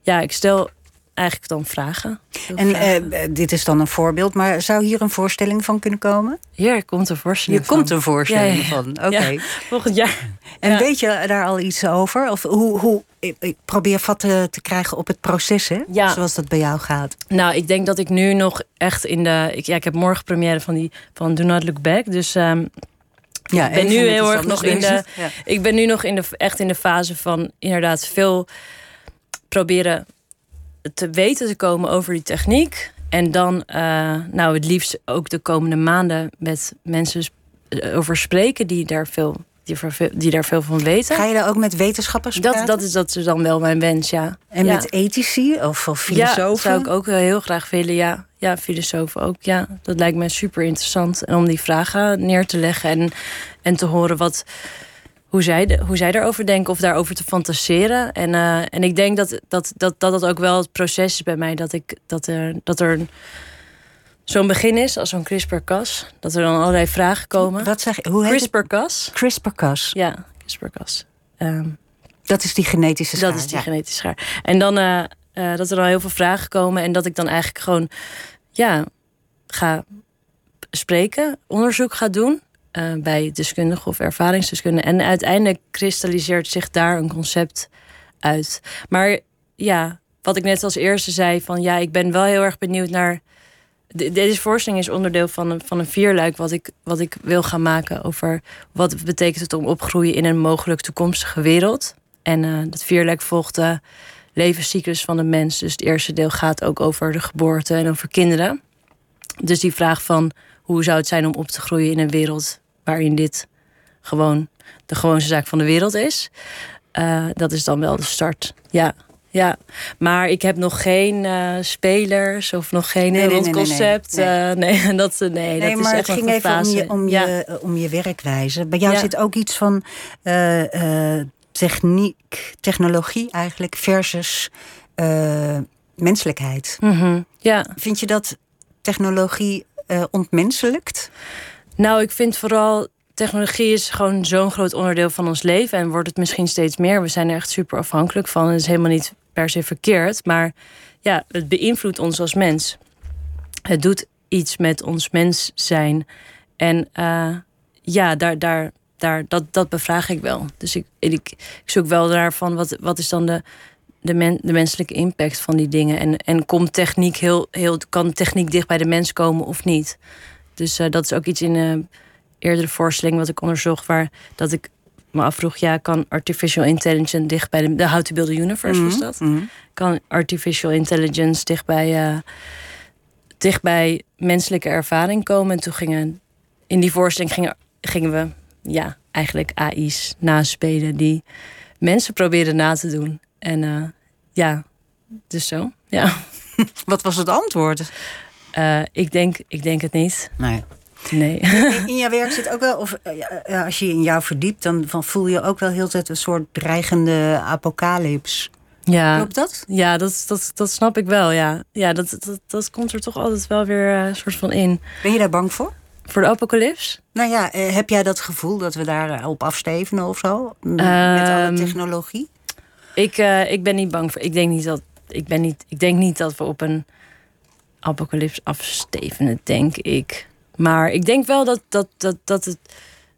[SPEAKER 5] ja, ik stel eigenlijk dan vragen.
[SPEAKER 4] En
[SPEAKER 5] vragen.
[SPEAKER 4] eh, dit is dan een voorbeeld, maar zou hier een voorstelling van kunnen komen?
[SPEAKER 5] Hier komt een voorstelling
[SPEAKER 4] Hier komt een voorstelling
[SPEAKER 5] Ja, ja, ja.
[SPEAKER 4] van. Oké.
[SPEAKER 5] Ja, volgend jaar.
[SPEAKER 4] En
[SPEAKER 5] Ja.
[SPEAKER 4] weet je daar al iets over? Of hoe, hoe ik, ik probeer vat te, te krijgen op het proces, hè?
[SPEAKER 5] Ja.
[SPEAKER 4] Zoals dat bij jou gaat.
[SPEAKER 5] Nou, ik denk dat ik nu nog echt in de. Ik, ja, ik heb morgen première van die van Do Not Look Back. Dus ehm,
[SPEAKER 4] Ja,
[SPEAKER 5] ik ben nu heel erg nog in de.
[SPEAKER 4] Ja.
[SPEAKER 5] Ik ben nu nog in de, echt in de fase van inderdaad veel proberen te weten te komen over die techniek. En dan, eh, nou, het liefst ook de komende maanden met mensen eh, over spreken die daar veel, die, die daar veel van weten.
[SPEAKER 4] Ga je daar ook met wetenschappers
[SPEAKER 5] Dat,
[SPEAKER 4] praten?
[SPEAKER 5] dat, is, dat is dan wel mijn wens, ja.
[SPEAKER 4] En
[SPEAKER 5] Ja.
[SPEAKER 4] met ethici of, of
[SPEAKER 5] Ja,
[SPEAKER 4] filosofen?
[SPEAKER 5] dat zou ik ook wel heel graag willen, ja. Ja, filosofen ook, ja. Dat lijkt me super interessant. En om die vragen neer te leggen en, en te horen wat, hoe, zij, de- hoe zij daarover denken of daarover te fantaseren. En, eh, en ik denk dat dat, dat, dat dat ook wel het proces is bij mij. Dat, ik, dat er, dat er zo'n begin is, als zo'n CRISPR-Cas. Dat er dan allerlei vragen komen.
[SPEAKER 4] Wat zeg je? Hoe heet?
[SPEAKER 5] CRISPR-Cas?
[SPEAKER 4] CRISPR-Cas.
[SPEAKER 5] Ja, CRISPR-Cas. Ehm,
[SPEAKER 4] Dat is die genetische schaar.
[SPEAKER 5] dat is die
[SPEAKER 4] ja.
[SPEAKER 5] genetische schaar. En dan eh, eh, dat er dan heel veel vragen komen en dat ik dan eigenlijk gewoon ja, ga spreken, onderzoek ga doen eh, bij deskundigen of ervaringsdeskundigen. En uiteindelijk kristalliseert zich daar een concept uit. Maar ja, wat ik net als eerste zei, van ja, ik ben wel heel erg benieuwd naar. de- Deze voorstelling is onderdeel van een, van een vierluik wat ik, wat ik wil gaan maken over wat betekent het om opgroeien in een mogelijk toekomstige wereld. En eh dat vierluik volgt de levenscyclus van de mens. Dus het eerste deel gaat ook over de geboorte en over kinderen. Dus die vraag van hoe zou het zijn om op te groeien in een wereld waarin dit gewoon de gewoonste zaak van de wereld is. Eh, dat is dan wel de start. Ja. Ja, maar ik heb nog geen eh, spelers of nog geen
[SPEAKER 4] Nee, nee,
[SPEAKER 5] rond
[SPEAKER 4] nee, nee,
[SPEAKER 5] concept. (laughs) Dat, nee,
[SPEAKER 4] Nee,
[SPEAKER 5] dat is
[SPEAKER 4] maar
[SPEAKER 5] echt
[SPEAKER 4] het ging even om je, om,
[SPEAKER 5] Ja.
[SPEAKER 4] je, om je werkwijze. Bij jou
[SPEAKER 5] Ja.
[SPEAKER 4] zit ook iets van eh, eh, techniek, technologie eigenlijk versus eh, menselijkheid.
[SPEAKER 5] Mhm, ja.
[SPEAKER 4] Vind je dat technologie eh ontmenselijkt?
[SPEAKER 5] Nou, ik vind vooral technologie is gewoon zo'n groot onderdeel van ons leven en wordt het misschien steeds meer. We zijn er echt super afhankelijk van. Het is helemaal niet per se verkeerd, maar ja, het beïnvloedt ons als mens. Het doet iets met ons mens zijn. En eh, ja, daar, daar, daar, dat, dat bevraag ik wel. Dus ik, ik, zoek wel naar van wat, wat is dan de, de, de menselijke impact van die dingen. En, en komt techniek heel, heel, kan techniek dicht bij de mens komen of niet? Dus eh, dat is ook iets in een eerdere voorstelling wat ik onderzocht, waar dat ik me afvroeg, ja, kan artificial intelligence dicht bij de, de How to Build a Universe was dat?
[SPEAKER 4] Mhm.
[SPEAKER 5] Kan artificial intelligence dicht bij, eh, dicht bij menselijke ervaring komen? En toen gingen in die voorstelling gingen, gingen we ja, eigenlijk AI's naspelen die mensen proberen na te doen. En eh, ja, dus zo. Ja. (laughs)
[SPEAKER 4] Wat was het antwoord?
[SPEAKER 5] Eh, ik, denk, ik denk het niet.
[SPEAKER 4] Nee.
[SPEAKER 5] Nee.
[SPEAKER 4] In, in jouw werk zit ook wel, of eh, ja, als je in jou verdiept, dan van voel je ook wel heel tijd een soort dreigende apocalyps.
[SPEAKER 5] Ja.
[SPEAKER 4] Klopt dat?
[SPEAKER 5] Ja, dat, dat, dat snap ik wel, ja. Ja, dat, dat, dat komt er toch altijd wel weer eh, een soort van in.
[SPEAKER 4] Ben je daar bang voor?
[SPEAKER 5] Voor de apocalyps?
[SPEAKER 4] Nou ja, eh, heb jij dat gevoel dat we daar eh, op afstevenen of zo? Met alle
[SPEAKER 5] Ehm,
[SPEAKER 4] technologie?
[SPEAKER 5] Ik, eh, ik ben niet bang voor... Ik denk niet dat, ik ben niet, ik denk niet dat we op een apocalyps afstevenen, denk ik. Maar ik denk wel dat, dat, dat, dat, het,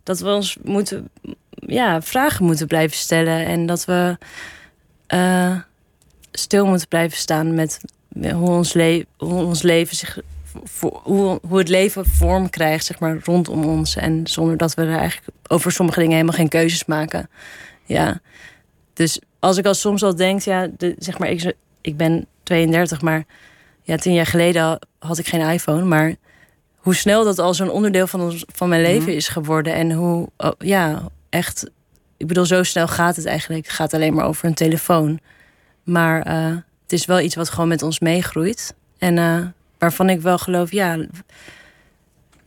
[SPEAKER 5] dat we ons moeten... Ja, vragen moeten blijven stellen. En dat we eh, stil moeten blijven staan met hoe, ons le hoe ons leven zich. hoe, hoe het leven vorm krijgt, zeg maar, rondom ons. En zonder dat we er eigenlijk over sommige dingen helemaal geen keuzes maken. Ja. Dus als ik al soms al denk, ja, de, zeg maar, ik, ik ben 32, maar ja, tien jaar geleden had ik geen iPhone. Maar hoe snel dat al zo'n onderdeel van, ons, van mijn leven mhm. is geworden. En hoe, oh, ja, echt. Ik bedoel, zo snel gaat het eigenlijk. Het gaat alleen maar over een telefoon. Maar eh, het is wel iets wat gewoon met ons meegroeit. En uh, waarvan ik wel geloof, ja,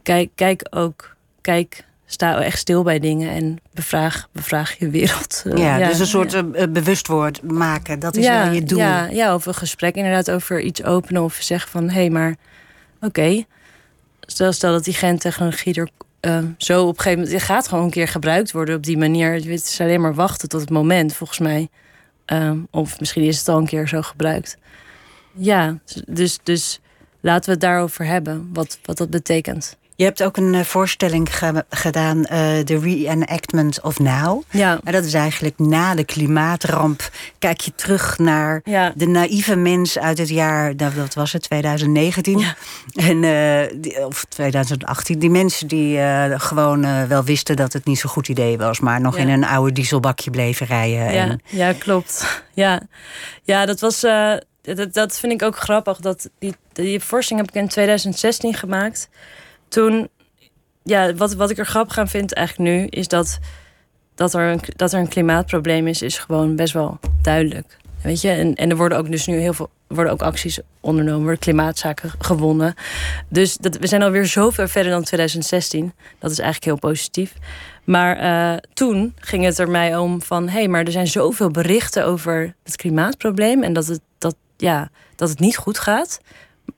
[SPEAKER 5] kijk, kijk ook, kijk, sta echt stil bij dingen en bevraag, bevraag je wereld. (laughs)
[SPEAKER 4] Eh, ja, dus een soort ja. bewustwoord maken, dat is
[SPEAKER 5] ja,
[SPEAKER 4] wel je doel.
[SPEAKER 5] Ja, ja, of een gesprek inderdaad over iets openen of zeggen van, hé, hey, maar oké, stel, stel dat die gentechnologie er uh, zo op een gegeven moment... Het gaat gewoon een keer gebruikt worden op die manier. Het is alleen maar wachten tot het moment, volgens mij. Uh, of misschien is het al een keer zo gebruikt. Ja, dus, dus laten we het daarover hebben, wat, wat dat betekent.
[SPEAKER 4] Je hebt ook een eh, voorstelling gedaan, uh, The Reenactment of Now.
[SPEAKER 5] Ja.
[SPEAKER 4] En dat is eigenlijk na de klimaatramp. Kijk je terug naar de naïeve mens uit het jaar, nou, dat was het, 2019. Ja. En, uh, of 2018. Die mensen die uh, gewoon wel wisten dat het niet zo'n goed idee was, maar nog in een oude dieselbakje bleven rijden.
[SPEAKER 5] Ja, en... ja klopt. Ja. ja, dat was. Dat, dat vind ik ook grappig. Dat die, die voorstelling heb ik in 2016 gemaakt toen, ja, wat, wat ik er grappig aan vind eigenlijk nu, is dat, dat, er een, dat er een klimaatprobleem is, is gewoon best wel duidelijk. Weet je, en, en er worden ook dus nu heel veel worden ook acties ondernomen, worden klimaatzaken gewonnen. Dus dat, we zijn alweer zoveel verder dan 2016. Dat is eigenlijk heel positief. Maar uh, toen ging het er mij om van... hé, hey, maar er zijn zoveel berichten over het klimaatprobleem... en dat het, dat, ja, dat het niet goed gaat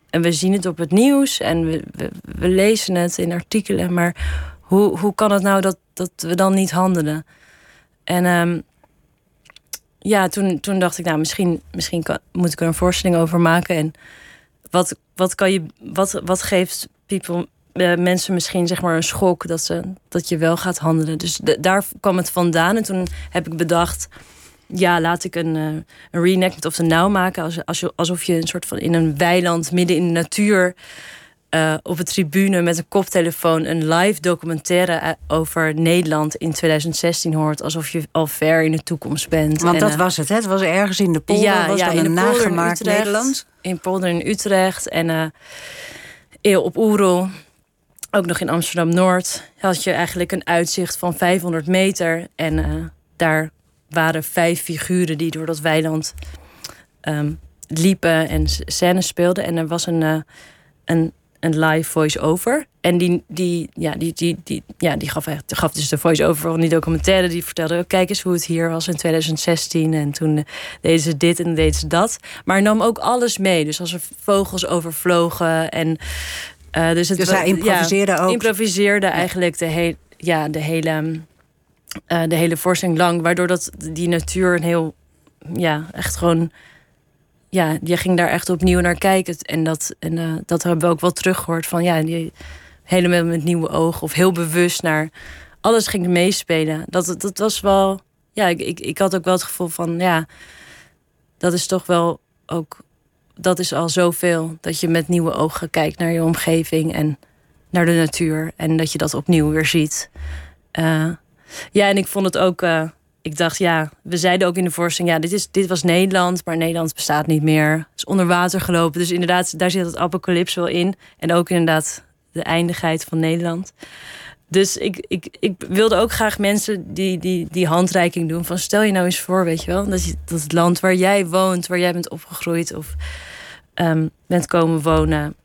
[SPEAKER 5] en we zien het op het nieuws en we, we, lezen het in artikelen. Maar hoe, hoe kan het nou dat, dat we dan niet handelen? En um, ja, toen, toen dacht ik, nou, misschien, misschien moet ik er een voorstelling over maken. En wat, wat, kan je, wat, wat geeft people, uh, mensen misschien zeg maar een schok dat, ze, dat je wel gaat handelen? Dus daar kwam het vandaan. En toen heb ik bedacht ja, laat ik een, uh, een reenactment of de nauw maken. Als, als je, alsof je een soort van in een weiland midden in de natuur. Uh, op een tribune met een koptelefoon een live documentaire eh, over Nederland in 2016 hoort. Alsof je al ver in de toekomst bent.
[SPEAKER 4] Want dat was het, hè? Het was ergens in de polder. Ja, was ja in een nagemaakt in Nederland.
[SPEAKER 5] In polder in Utrecht en uh, op Oerol. Ook nog in Amsterdam Noord had je eigenlijk een uitzicht van 500 meter. En daar waren vijf figuren die door dat weiland um, liepen en scènes speelden. En er was een, uh, een, een live voice-over. En die, die, ja, die, die, die, ja, die gaf, echt, gaf dus de voice-over van die documentaire. Die vertelde, oh, kijk eens hoe het hier was in 2016. En toen uh, deden ze dit en deden ze dat. Maar nam ook alles mee. Dus als er vogels overvlogen en... Uh, dus, het,
[SPEAKER 4] dus hij improviseerde
[SPEAKER 5] ja,
[SPEAKER 4] ook?
[SPEAKER 5] improviseerde eigenlijk de, he ja, de hele uh, de hele voorstelling lang. Waardoor dat die natuur een heel, ja, echt gewoon. Ja, je ging daar echt opnieuw naar kijken. En dat, en, uh, dat hebben we ook wel teruggehoord van ja, die helemaal met nieuwe ogen of heel bewust naar alles ging meespelen. Dat, dat was wel, ja, ik, ik, ik had ook wel het gevoel van ja, dat is toch wel ook, dat is al zoveel. Dat je met nieuwe ogen kijkt naar je omgeving en naar de natuur. En dat je dat opnieuw weer ziet. Uh, ja, en ik vond het ook. Uh, ik dacht, ja, we zeiden ook in de voorstelling, ja, dit, is, dit was Nederland, maar Nederland bestaat niet meer. Het is onder water gelopen. Dus inderdaad, daar zit het apocalyps wel in. En ook inderdaad de eindigheid van Nederland. Dus ik, ik, ik wilde ook graag mensen die, die, die handreiking doen. Van stel je nou eens voor, weet je wel, dat, dat het land waar jij woont, waar jij bent opgegroeid of um, bent komen wonen,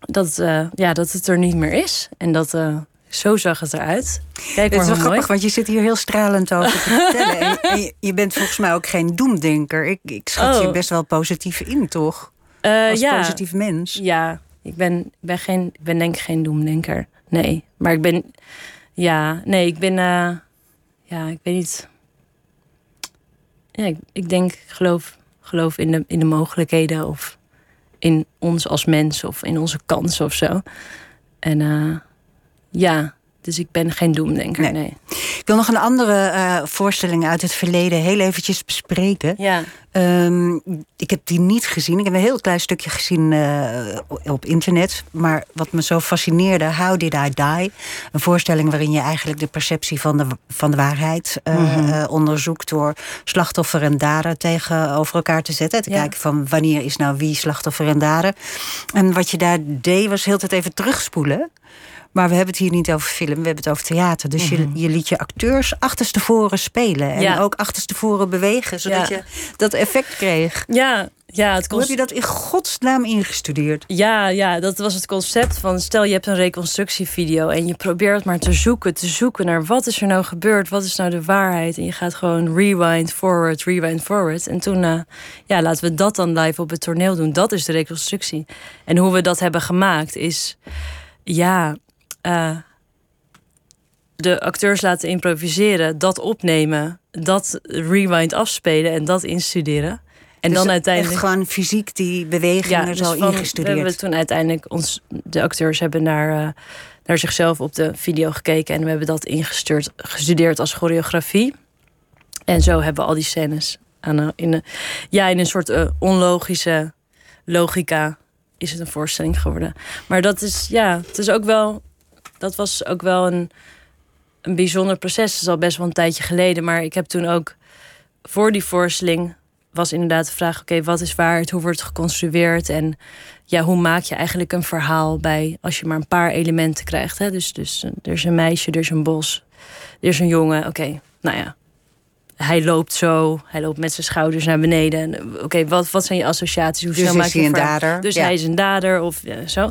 [SPEAKER 5] dat, uh, ja, dat het er niet meer is. En dat, uh, zo zag het eruit.
[SPEAKER 4] Kijk Het is wel grappig, want je zit hier heel stralend over te (laughs) vertellen. en, je, bent volgens mij ook geen doemdenker. Ik, ik schat je oh. best wel positief in, toch? Uh, Als ja. positief mens.
[SPEAKER 5] Ja, ik ben, ik ben, geen, ik ben denk ik geen doemdenker. Nee, maar ik ben... Ja, nee, ik ben... Uh, ja, ik weet niet... Ja, ik, ik denk, geloof, geloof in, de, in de mogelijkheden... of in ons als mens of in onze kansen of zo. En... Uh, ja, dus ik ben geen doemdenker, nee.
[SPEAKER 4] Ik wil nog een andere uh, voorstelling uit het verleden heel eventjes bespreken.
[SPEAKER 5] Ja.
[SPEAKER 4] Ehm, ik heb die niet gezien. Ik heb een heel klein stukje gezien uh, op internet. Maar wat me zo fascineerde, How Did I Die? Een voorstelling waarin je eigenlijk de perceptie van de, van de waarheid uh, mm -hmm. onderzoekt... door slachtoffer en dader tegenover elkaar te zetten. Te ja. kijken van wanneer is nou wie slachtoffer en dader. En wat je daar deed, was heel tijd even terugspoelen... Maar we hebben het hier niet over film, we hebben het over theater. Dus je, je liet je acteurs achterstevoren spelen. En ja. ook achterstevoren bewegen, zodat ja. je dat effect kreeg.
[SPEAKER 5] Ja, ja, het
[SPEAKER 4] Hoe heb je dat in godsnaam ingestudeerd?
[SPEAKER 5] Ja, ja, dat was het concept van... stel je hebt een reconstructievideo en je probeert maar te zoeken... te zoeken naar wat is er nou gebeurd, wat is nou de waarheid... en je gaat gewoon rewind, forward, rewind, forward. En toen, uh, ja, laten we dat dan live op het toneel doen. Dat is de reconstructie. En hoe we dat hebben gemaakt is... ja, uh, de acteurs laten improviseren, dat opnemen, dat rewind afspelen en dat instuderen. En
[SPEAKER 4] dus
[SPEAKER 5] dan uiteindelijk.
[SPEAKER 4] Echt gewoon fysiek die bewegingen ja, dus zo van, ingestudeerd.
[SPEAKER 5] We hebben toen uiteindelijk ons, de acteurs hebben naar, uh, naar zichzelf op de video gekeken en we hebben dat ingestuurd, gestudeerd als choreografie. En zo hebben we al die scènes aan, in, een, ja, in een soort uh, onlogische logica is het een voorstelling geworden. Maar dat is, ja, het is ook wel dat was ook wel een, een bijzonder proces. Dat is al best wel een tijdje geleden. Maar ik heb toen ook voor die voorstelling was inderdaad de vraag: oké, wat is waarheid? Hoe wordt het geconstrueerd? En ja, hoe maak je eigenlijk een verhaal bij als je maar een paar elementen krijgt? Hè? Dus, dus er is een meisje, er is een bos, er is een jongen. Oké, nou ja. Hij loopt zo, hij loopt met zijn schouders naar beneden. Oké, wat, wat zijn je associaties? Hoe
[SPEAKER 4] dus
[SPEAKER 5] maak
[SPEAKER 4] je een dader?
[SPEAKER 5] Dus
[SPEAKER 4] ja.
[SPEAKER 5] hij is een dader of ja, zo.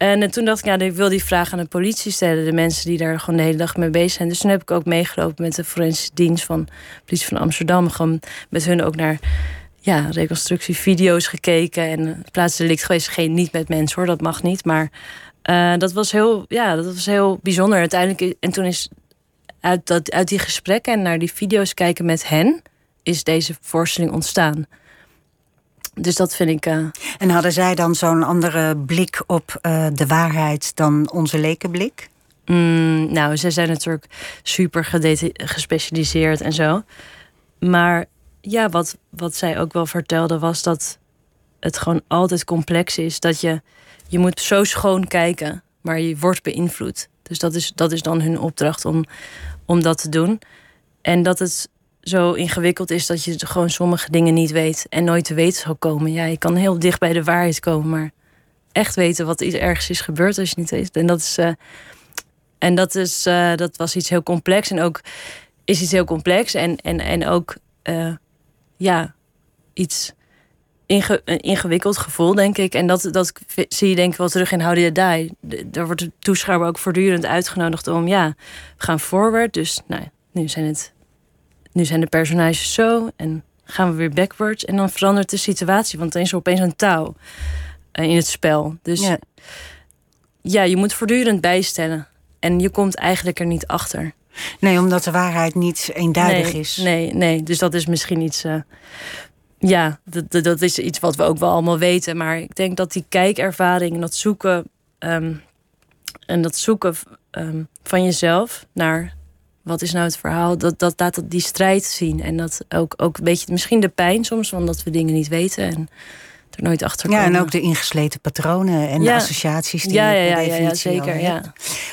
[SPEAKER 5] En toen dacht ik, ja, ik wil die vraag aan de politie stellen. De mensen die daar gewoon de hele dag mee bezig zijn. Dus toen heb ik ook meegelopen met de forensische dienst van de politie van Amsterdam. Gewoon met hun ook naar ja, reconstructievideo's gekeken. En plaatsdelict geweest. Geen, niet met mensen hoor, dat mag niet. Maar uh, dat, was heel, ja, dat was heel bijzonder. Uiteindelijk, en toen is uit, dat, uit die gesprekken en naar die video's kijken met hen... is deze voorstelling ontstaan. Dus dat vind ik. Uh...
[SPEAKER 4] En hadden zij dan zo'n andere blik op uh, de waarheid dan onze lekenblik?
[SPEAKER 5] Mm, nou, zij zijn natuurlijk super gespecialiseerd en zo. Maar ja, wat, wat zij ook wel vertelde was dat het gewoon altijd complex is. Dat je, je moet zo schoon kijken, maar je wordt beïnvloed. Dus dat is, dat is dan hun opdracht om, om dat te doen. En dat het zo ingewikkeld is dat je gewoon sommige dingen niet weet en nooit te weten zal komen. Ja, je kan heel dicht bij de waarheid komen, maar echt weten wat iets ergens is gebeurd als je niet weet. En dat is, uh, en dat is, uh, dat was iets heel complex en ook is iets heel complex en, en, en ook, uh, ja, iets ingewikkeld gevoel, denk ik. En dat, dat zie je denk ik wel terug in How Did Die. Daar wordt de toeschouwer ook voortdurend uitgenodigd om, ja, we gaan forward. Dus nou, nu zijn het nu zijn de personages zo en gaan we weer backwards. En dan verandert de situatie, want dan is er opeens een touw uh, in het spel. Dus ja. ja, je moet voortdurend bijstellen. En je komt eigenlijk er niet achter.
[SPEAKER 4] Nee, omdat de waarheid niet eenduidig
[SPEAKER 5] nee,
[SPEAKER 4] is.
[SPEAKER 5] Nee, nee, dus dat is misschien iets. Uh, ja, dat, dat is iets wat we ook wel allemaal weten. Maar ik denk dat die kijkervaring en dat zoeken. Um, en dat zoeken um, van jezelf naar wat is nou het verhaal? Dat, dat laat dat die strijd zien. En dat ook, ook een beetje misschien de pijn soms, van dat we dingen niet weten en er nooit achter komen.
[SPEAKER 4] Ja, en ook de ingesleten patronen en ja. de associaties die
[SPEAKER 5] ja, ja, ja, ja, zeker. Ja.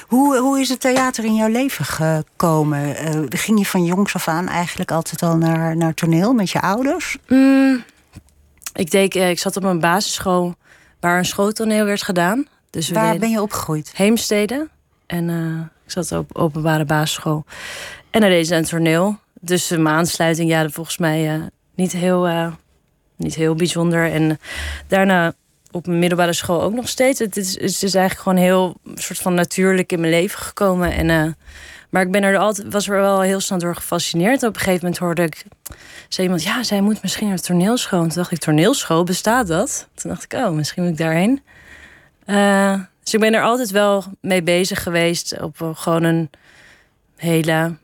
[SPEAKER 4] Hoe, hoe is het theater in jouw leven gekomen? Uh, ging je van jongs af aan eigenlijk altijd al naar, naar toneel met je ouders?
[SPEAKER 5] Mm, ik, denk, ik zat op een basisschool waar een schooltoneel werd gedaan. Dus
[SPEAKER 4] waar ben je opgegroeid?
[SPEAKER 5] Heemstede. En uh, ik zat op openbare basisschool. En daar deed ze een toneel. Dus mijn aansluiting, ja, volgens mij uh, niet, heel, uh, niet heel bijzonder. En daarna op mijn middelbare school ook nog steeds. Het is, het is eigenlijk gewoon heel soort van natuurlijk in mijn leven gekomen. En, uh, maar ik ben er altijd, was er wel heel snel door gefascineerd. Op een gegeven moment hoorde ik zei iemand, ja, zij moet misschien naar toneelschool. En toen dacht ik, toneelschool, bestaat dat? Toen dacht ik, oh, misschien moet ik daarheen. Dus ik ben er altijd wel mee bezig geweest op gewoon een hele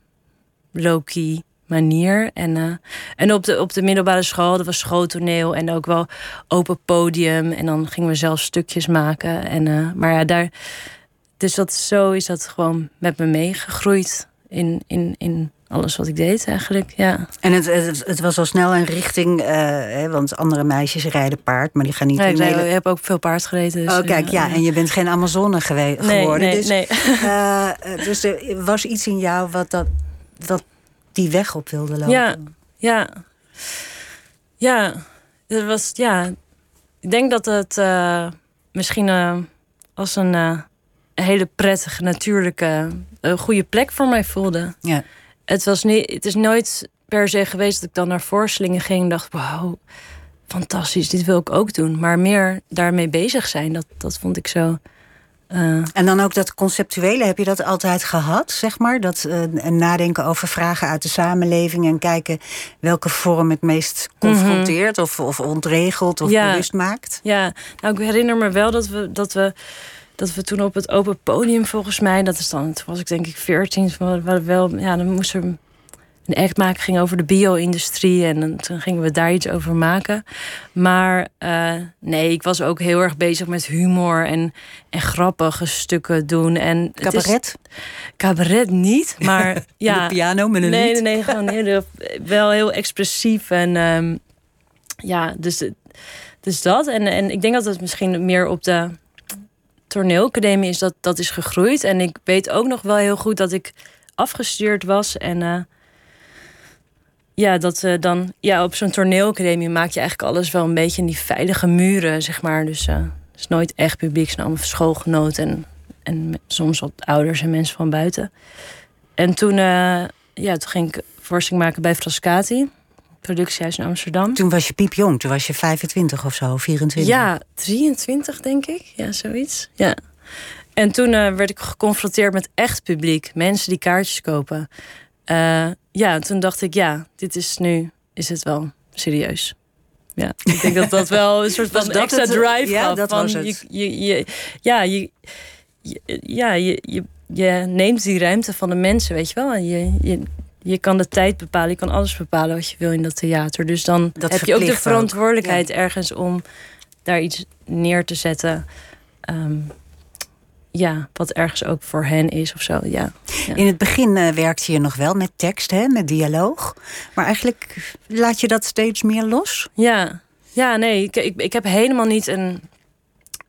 [SPEAKER 5] low-key manier. En, uh, en op, de, op de middelbare school, dat was schooltoneel en ook wel open podium. En dan gingen we zelf stukjes maken. En, uh, maar ja, daar. Dus dat zo is dat gewoon met me meegegroeid in, in, in alles wat ik deed eigenlijk, ja.
[SPEAKER 4] En het, het, het was al snel een richting, uh, hè, want andere meisjes rijden paard, maar die gaan niet
[SPEAKER 5] nee,
[SPEAKER 4] in
[SPEAKER 5] nee,
[SPEAKER 4] hele-
[SPEAKER 5] Ik heb ook veel paard gereden. Dus,
[SPEAKER 4] Oh, kijk, ja, en je bent geen Amazone gewe-
[SPEAKER 5] Nee,
[SPEAKER 4] geworden.
[SPEAKER 5] nee,
[SPEAKER 4] dus,
[SPEAKER 5] nee.
[SPEAKER 4] eh, eh, dus er was iets in jou wat, dat, wat die weg op wilde lopen.
[SPEAKER 5] Ja, ja. Ja, het was, ja. Ik denk dat het eh, misschien eh, als een eh, hele prettige, natuurlijke, eh, goede plek voor mij voelde.
[SPEAKER 4] Ja.
[SPEAKER 5] Het, was niet, het is nooit per se geweest dat ik dan naar voorstellingen ging en dacht: wauw, fantastisch, dit wil ik ook doen. Maar meer daarmee bezig zijn, dat, dat vond ik zo. eh,
[SPEAKER 4] En dan ook dat conceptuele, heb je dat altijd gehad, zeg maar? Dat eh, en nadenken over vragen uit de samenleving en kijken welke vorm het meest confronteert of, of ontregelt of
[SPEAKER 5] Mhm. Ja.
[SPEAKER 4] bewust maakt?
[SPEAKER 5] Ja, nou, ik herinner me wel dat we, dat we, dat we toen op het open podium, volgens mij, dat is dan, toen was ik denk ik 14, we wel, ja, dan moest er een act maken, ging over de bio-industrie en dan, toen gingen we daar iets over maken. Maar eh, nee, ik was ook heel erg bezig met humor en, en grappige stukken doen. En is-
[SPEAKER 4] Cabaret?
[SPEAKER 5] cabaret niet, maar (laughs) ja.
[SPEAKER 4] De piano met een
[SPEAKER 5] nee,
[SPEAKER 4] lied?
[SPEAKER 5] Nee, nee, gewoon (laughs) heel, wel heel expressief. En ehm, ja, dus, dus dat. En, en ik denk dat het misschien meer op de toneelacademie is dat, dat is gegroeid. En ik weet ook nog wel heel goed dat ik afgestudeerd was. En eh, ja, dat eh, dan ja, op zo'n toneelacademie maak je eigenlijk alles wel een beetje in die veilige muren, zeg maar. Dus eh, het is nooit echt publiek, het allemaal schoolgenoten en, en soms wat ouders en mensen van buiten. En toen, ja, toen ging ik voorstelling maken bij Frascati, productiehuis in Amsterdam.
[SPEAKER 4] Toen was je piepjong, toen was je 25 of zo, 24.
[SPEAKER 5] Ja, 23 denk ik. Ja, zoiets. Ja. En toen eh, werd ik geconfronteerd met echt publiek. Mensen die kaartjes kopen. Eh, ja, toen dacht ik, ja, dit is nu, is het wel serieus. Ja, ik denk dat dat wel een soort (laughs) van extra
[SPEAKER 4] het?
[SPEAKER 5] drive
[SPEAKER 4] Ja,
[SPEAKER 5] gaf.
[SPEAKER 4] dat
[SPEAKER 5] van
[SPEAKER 4] was het.
[SPEAKER 5] Je, je, je, ja, je, ja je, je, je neemt die ruimte van de mensen, weet je wel. En Je, je, je kan de tijd bepalen, je kan alles bepalen wat je wil in dat theater. Dus dan
[SPEAKER 4] Dat
[SPEAKER 5] heb je ook de
[SPEAKER 4] ook.
[SPEAKER 5] verantwoordelijkheid ergens om daar iets neer te zetten. Ehm, ja, wat ergens ook voor hen is of zo. Ja. Ja.
[SPEAKER 4] In het begin eh, werkte je nog wel met tekst, hè, met dialoog. Maar eigenlijk laat je dat steeds meer los.
[SPEAKER 5] Ja, ja nee, ik, ik, ik heb helemaal niet een.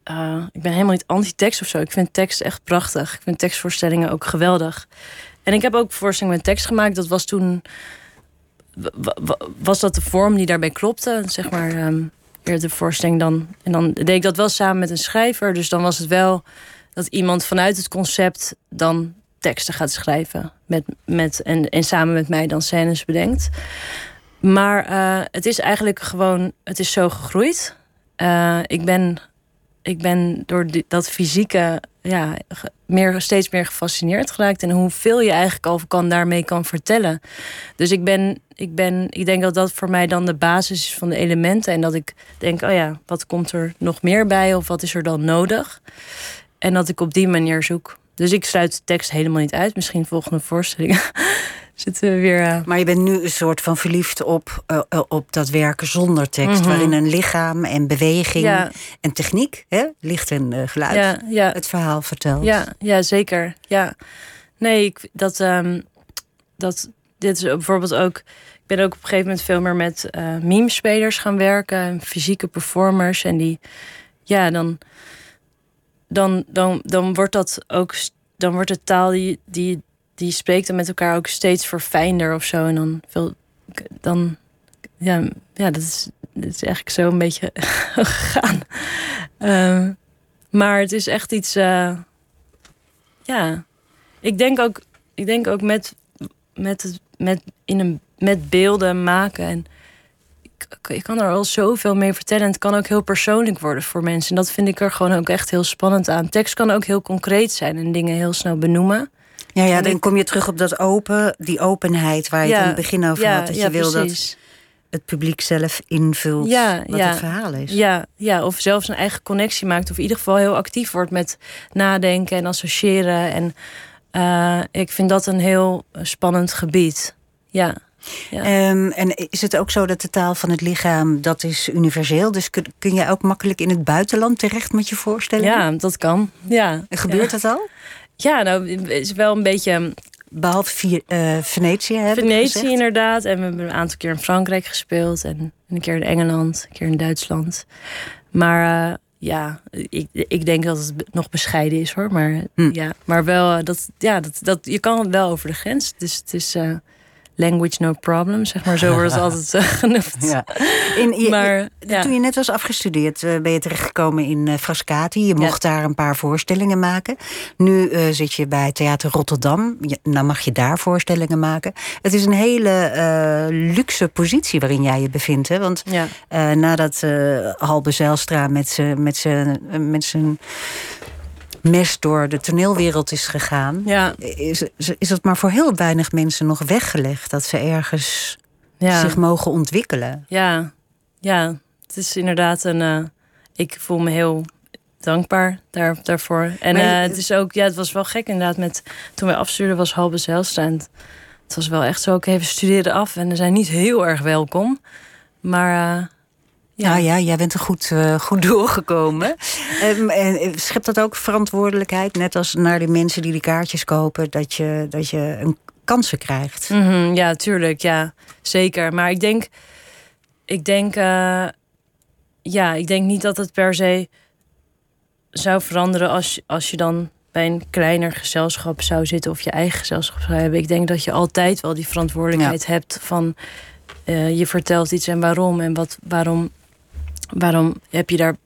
[SPEAKER 5] eh, ik ben helemaal niet anti-tekst of zo. Ik vind tekst echt prachtig. Ik vind tekstvoorstellingen ook geweldig. En ik heb ook voorstellingen met tekst gemaakt. Dat was toen. wa- wa- Was dat de vorm die daarbij klopte? Zeg maar. ehm eerder de voorstelling dan. En dan deed ik dat wel samen met een schrijver. Dus dan was het wel dat iemand vanuit het concept dan teksten gaat schrijven. Met, met, en, en samen met mij dan scènes bedenkt. Maar eh, het is eigenlijk gewoon, het is zo gegroeid. Eh, ik, ben, ik ben door dat fysieke ja, meer, steeds meer gefascineerd geraakt. En hoeveel je eigenlijk al kan, daarmee kan vertellen. Dus ik, ben, ik, ben, ik denk dat dat voor mij dan de basis is van de elementen. En dat ik denk, oh ja, wat komt er nog meer bij? Of wat is er dan nodig? En dat ik op die manier zoek. Dus ik sluit de tekst helemaal niet uit. Misschien volgende voorstelling (laughs) zitten we weer... eh,
[SPEAKER 4] Maar je bent nu een soort van verliefd op, eh, eh, op dat werken zonder tekst.
[SPEAKER 5] Mhm.
[SPEAKER 4] Waarin een lichaam en beweging
[SPEAKER 5] Ja.
[SPEAKER 4] en techniek, hè, licht en geluid,
[SPEAKER 5] ja, ja.
[SPEAKER 4] het verhaal vertelt.
[SPEAKER 5] Ja, ja zeker. Ja. Nee, ik, dat, ehm, dat, dit is bijvoorbeeld ook. Ik ben ook op een gegeven moment veel meer met meme-spelers gaan werken, en fysieke performers. En die, ja, dan, dan, dan, dan wordt dat ook, dan wordt de taal die, die, die spreekt dan met elkaar ook steeds verfijnder of zo. En dan veel, dan, ja, ja dat, is, dat is eigenlijk zo een beetje (laughs) gegaan. Ehm, maar het is echt iets. eh, ja, ik denk ook, ik denk ook met, met, het, met, in een, met beelden maken. En ik, ik kan er al zoveel mee vertellen. En het kan ook heel persoonlijk worden voor mensen. En dat vind ik er gewoon ook echt heel spannend aan. Tekst kan ook heel concreet zijn en dingen heel snel benoemen.
[SPEAKER 4] Ja, ja,
[SPEAKER 5] En
[SPEAKER 4] dan
[SPEAKER 5] ik-
[SPEAKER 4] kom je terug op dat open, die openheid waar je het in het begin over had. Dat je wil dat het publiek zelf invult
[SPEAKER 5] Ja,
[SPEAKER 4] wat
[SPEAKER 5] ja.
[SPEAKER 4] het verhaal is.
[SPEAKER 5] Ja, ja, of zelfs een eigen connectie maakt. Of in ieder geval heel actief wordt met nadenken en associëren. En eh, ik vind dat een heel spannend gebied. Ja. Ja.
[SPEAKER 4] Ehm, en is het ook zo dat de taal van het lichaam, dat is universeel? Dus kun, kun je ook makkelijk in het buitenland terecht met je voorstelling?
[SPEAKER 5] ja, dat kan. Ja.
[SPEAKER 4] En gebeurt
[SPEAKER 5] ja.
[SPEAKER 4] dat al?
[SPEAKER 5] Ja, nou, het is wel een beetje.
[SPEAKER 4] behalve uh, Venetië hebben
[SPEAKER 5] Venetië inderdaad. En we hebben een aantal keer in Frankrijk gespeeld. En een keer in Engeland, een keer in Duitsland. Maar uh, ja, ik, ik denk dat het nog bescheiden is hoor. Maar, hm. ja, maar wel, dat, ja, dat, dat, je kan wel over de grens. Dus het is... Uh, language no problem, zeg maar. Zo wordt het (laughs) altijd uh, genoemd. Ja.
[SPEAKER 4] In, maar, Toen je net was afgestudeerd, uh, ben je terechtgekomen in uh, Frascati. Je mocht daar een paar voorstellingen maken. Nu zit je bij Theater Rotterdam. Je, nou mag je daar voorstellingen maken. Het is een hele luxe positie waarin jij je bevindt. Hè? Want nadat Halbe Zijlstra met zijn met zijn mes door de toneelwereld is gegaan, ja. is, is het maar voor heel weinig mensen nog weggelegd dat ze ergens zich mogen ontwikkelen.
[SPEAKER 5] Ja, ja, het is inderdaad een. Uh, ik voel me heel dankbaar daar, daarvoor. En uh, het is ook, ja, het was wel gek inderdaad. Met, toen wij afstuurden was Halbe Zijlstrand. Het was wel echt zo, ik even studeren af en ze zijn niet heel erg welkom. Maar uh,
[SPEAKER 4] ja. Nou ja, jij bent er goed, uh, goed doorgekomen. um, (laughs) en eh, schept dat ook verantwoordelijkheid, net als naar de mensen die de kaartjes kopen, dat je, dat je een kansen krijgt?
[SPEAKER 5] Mm -hmm, ja, tuurlijk, ja, zeker. Maar ik denk, ik denk, uh, ja, ik denk niet dat het per se zou veranderen als, als je dan bij een kleiner gezelschap zou zitten of je eigen gezelschap zou hebben. Ik denk dat je altijd wel die verantwoordelijkheid hebt van uh, je vertelt iets en waarom en wat, waarom waarom heb je daar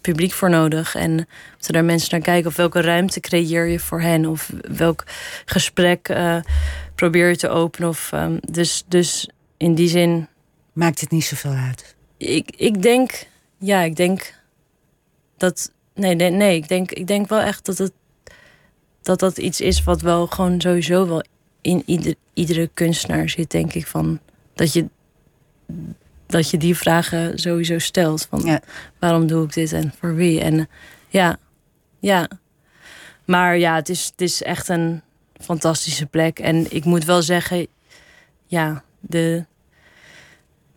[SPEAKER 5] publiek voor nodig? En moeten daar mensen naar kijken? Of welke ruimte creëer je voor hen? Of welk gesprek uh, probeer je te openen? Of, um, dus, dus in die zin.
[SPEAKER 4] Maakt het niet zoveel uit?
[SPEAKER 5] Ik, ik denk, ja, ik denk dat. Nee, nee, nee ik, denk, ik denk wel echt dat het. Dat dat iets is wat wel gewoon sowieso wel in ieder, iedere kunstenaar zit, denk ik. Van dat je dat je die vragen sowieso stelt. Van waarom doe ik dit en voor wie? En ja, ja. Maar ja, het is, het is echt een fantastische plek. En ik moet wel zeggen, ja, de,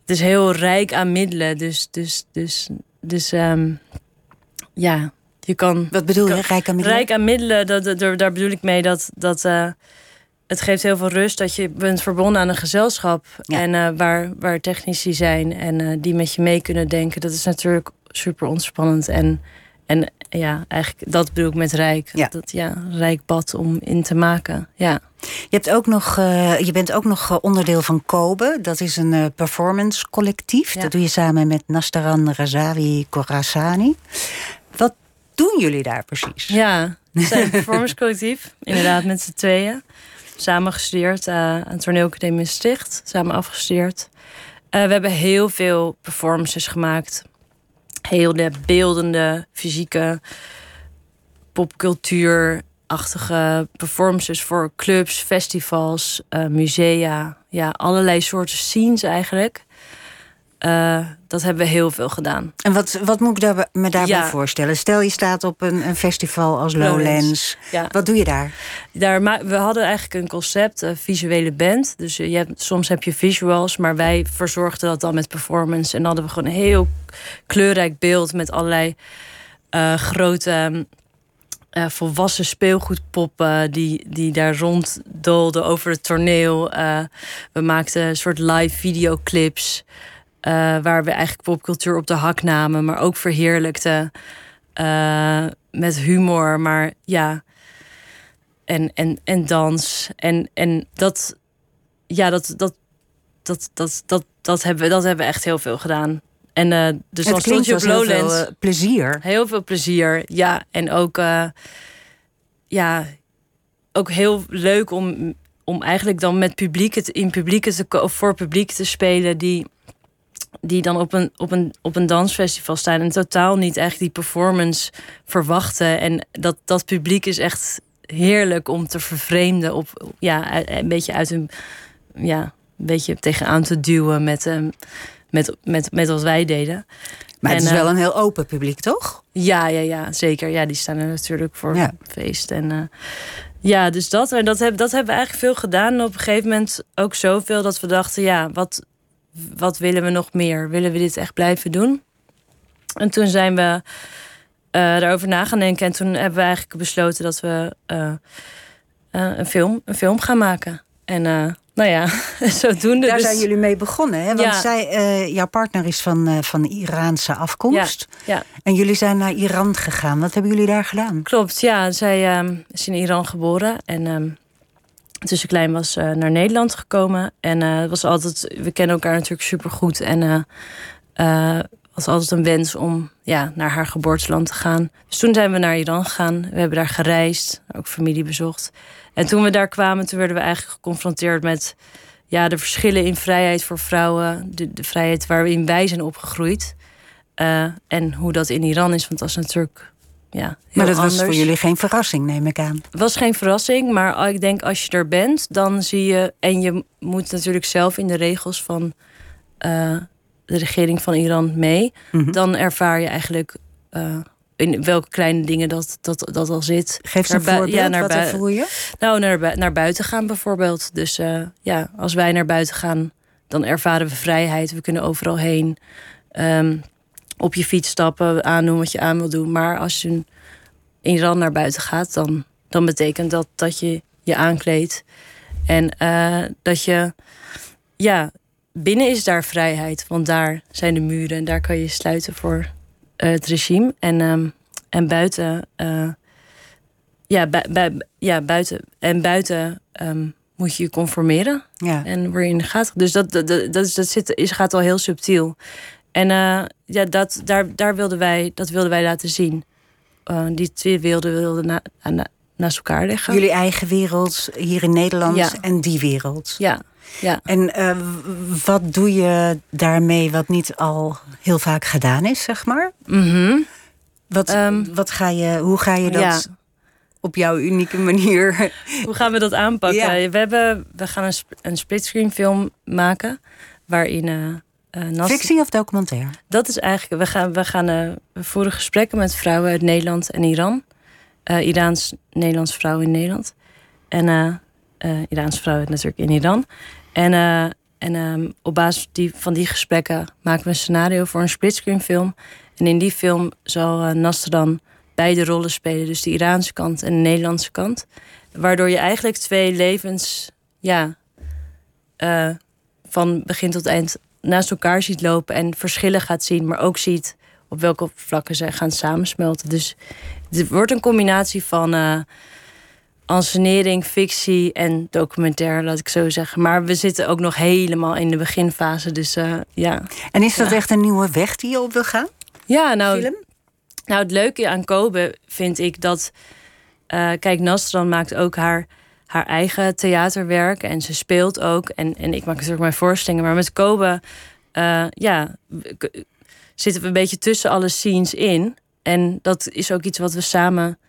[SPEAKER 5] het is heel rijk aan middelen. Dus, dus, dus, dus um, ja, je kan.
[SPEAKER 4] Wat bedoel je, rijk aan middelen?
[SPEAKER 5] Rijk aan middelen, dat, dat, daar bedoel ik mee dat. dat uh, het geeft heel veel rust dat je bent verbonden aan een gezelschap. En uh, waar, waar technici zijn en uh, die met je mee kunnen denken. Dat is natuurlijk super ontspannend. En, en ja, eigenlijk dat bedoel ik met rijk. Ja. Dat, ja, rijk bad om in te maken. Ja.
[SPEAKER 4] Je, hebt ook nog, uh, je bent ook nog onderdeel van Kobe. Dat is een performance collectief. Dat doe je samen met Nastaran Razavi Khorasani. Wat doen jullie daar precies?
[SPEAKER 5] Ja, (laughs) we zijn een performance collectief. Inderdaad, met z'n tweeën samen gestudeerd aan Toneelacademie Sticht. Samen afgestudeerd. Uh, we hebben heel veel performances gemaakt. Heel de beeldende, fysieke, popcultuurachtige performances voor clubs, festivals, uh, musea. Ja, allerlei soorten scenes eigenlijk. Uh, dat hebben we heel veel gedaan.
[SPEAKER 4] En wat, wat moet ik daar, me daarbij voorstellen? Stel je staat op een, een festival als Lowlands. Ja. Wat doe je daar?
[SPEAKER 5] daar? We hadden eigenlijk een concept, een visuele band. Dus je hebt, soms heb je visuals, maar wij verzorgden dat dan met performance. En dan hadden we gewoon een heel kleurrijk beeld met allerlei uh, grote. Uh, volwassen speelgoedpoppen die, die daar ronddolden over het toneel. we maakten een soort live videoclips. Uh, waar we eigenlijk popcultuur op de hak namen, maar ook verheerlijkten. Uh, met humor, maar ja. En, en, en dans. En, en dat, ja, dat, dat, dat, dat, dat, dat, hebben, we, dat hebben we echt heel veel gedaan. En uh, dus
[SPEAKER 4] dan stond je op Lowlands. Heel veel plezier.
[SPEAKER 5] Heel veel plezier, ja. En ook, ja, ook heel leuk om, om eigenlijk dan met publiek het in publiek te, voor publiek te spelen die die dan op een, op, een, op een dansfestival staan en totaal niet echt die performance verwachten. En dat, dat publiek is echt heerlijk om te vervreemden. Op, ja, een beetje uit een. Ja, een beetje tegenaan te duwen met, um, met, met, met wat wij deden.
[SPEAKER 4] Maar het is wel eh, een heel open publiek, toch?
[SPEAKER 5] Ja, ja, ja, zeker. Ja, die staan er natuurlijk voor ja. feest. En uh, ja, dus dat. En dat, heb, dat hebben we eigenlijk veel gedaan. En op een gegeven moment ook zoveel dat we dachten, ja, wat, wat willen we nog meer? Willen we dit echt blijven doen? En toen zijn we daarover na gaan denken. En toen hebben we eigenlijk besloten dat we uh, eh, een, film, een film gaan maken. En nou ja, (laughs) zodoende.
[SPEAKER 4] Daar
[SPEAKER 5] dus...
[SPEAKER 4] zijn jullie mee begonnen, hè? Want
[SPEAKER 5] Ja.
[SPEAKER 4] zij, eh, jouw partner is van, eh, van Iraanse afkomst.
[SPEAKER 5] Ja,
[SPEAKER 4] En jullie zijn naar Iran gegaan. Wat hebben jullie daar gedaan?
[SPEAKER 5] klopt. Ja, zij ehm, is in Iran geboren. En ze klein was eh, naar Nederland gekomen. En eh, was altijd, we kennen elkaar natuurlijk supergoed. En eh eh, was altijd een wens om ja, naar haar geboorteland te gaan. Dus toen zijn we naar Iran gegaan. We hebben daar gereisd, ook familie bezocht. En toen we daar kwamen, toen werden we eigenlijk geconfronteerd met ja, de verschillen in vrijheid voor vrouwen. De, de vrijheid waarin wij zijn opgegroeid. En hoe dat in Iran is, want dat is natuurlijk ja,
[SPEAKER 4] maar dat
[SPEAKER 5] anders.
[SPEAKER 4] was voor jullie geen verrassing, neem ik aan.
[SPEAKER 5] Het was geen verrassing, maar ik denk als je er bent, dan zie je. En je moet natuurlijk zelf in de regels van eh, de regering van Iran mee.
[SPEAKER 4] Mhm.
[SPEAKER 5] Dan ervaar je eigenlijk eh, in welke kleine dingen dat, dat, dat al zit.
[SPEAKER 4] Geef eens een
[SPEAKER 5] ja, naar
[SPEAKER 4] wat ervoer je?
[SPEAKER 5] Nou, naar, naar buiten gaan bijvoorbeeld. Dus eh, ja, als wij naar buiten gaan, dan ervaren we vrijheid. We kunnen overal heen. Ehm, op je fiets stappen, aandoen wat je aan wil doen. Maar als je in Iran naar buiten gaat, dan, dan betekent dat dat je je aankleedt. En eh, dat je, ja, binnen is daar vrijheid. Want daar zijn de muren en daar kan je sluiten voor eh, het regime. En, ehm, en buiten, eh, ja, ja, buiten. En buiten ehm, moet je je conformeren
[SPEAKER 4] Ja.
[SPEAKER 5] en word je in de gaten. Dus dat, dat, dat, dat zit, is, gaat al heel subtiel. En eh, ja, dat, daar, daar wilden wij, dat wilden wij laten zien. Eh, die twee werelden wilden na, na- naast elkaar liggen.
[SPEAKER 4] Jullie eigen wereld hier in Nederland
[SPEAKER 5] Ja.
[SPEAKER 4] en die wereld.
[SPEAKER 5] Ja, ja.
[SPEAKER 4] En eh, wat doe je daarmee wat niet al heel vaak gedaan is, zeg maar?
[SPEAKER 5] Mhm.
[SPEAKER 4] Wat,
[SPEAKER 5] Ehm,
[SPEAKER 4] wat ga je, hoe ga je dat
[SPEAKER 5] Ja.
[SPEAKER 4] op jouw unieke manier? (laughs)
[SPEAKER 5] Hoe gaan we dat aanpakken?
[SPEAKER 4] Ja.
[SPEAKER 5] We, hebben, we gaan een, sp- een splitscreen film maken. Waarin. Nas-
[SPEAKER 4] Fictie of documentaire?
[SPEAKER 5] Dat is eigenlijk. We, gaan, we, gaan, eh, we voeren gesprekken met vrouwen uit Nederland en Iran. Eh Iraans-Nederlandse vrouwen in Nederland. En Iraanse vrouwen natuurlijk in Iran. En, en ehm, op basis die, van die gesprekken maken we een scenario voor een splitscreen film. En in die film zal Nasser dan beide rollen spelen. Dus de Iraanse kant en de Nederlandse kant. Waardoor je eigenlijk twee levens, ja, van begin tot eind naast elkaar ziet lopen en verschillen gaat zien, maar ook ziet op welke vlakken ze gaan samensmelten. Dus het wordt een combinatie van eh ansenering, fictie en documentaire, laat ik zo zeggen. Maar we zitten ook nog helemaal in de beginfase, dus eh, ja.
[SPEAKER 4] En is dat
[SPEAKER 5] Ja.
[SPEAKER 4] echt een nieuwe weg die je op wil gaan?
[SPEAKER 5] Ja, nou,
[SPEAKER 4] Film?
[SPEAKER 5] nou, het leuke aan Kobe vind ik dat. eh, kijk, Nastran maakt ook haar, haar eigen theaterwerk. En ze speelt ook. En, en ik maak natuurlijk mijn voorstellingen. Maar met Kobe eh, ja, zitten we een beetje tussen alle scenes in. En dat is ook iets wat we samen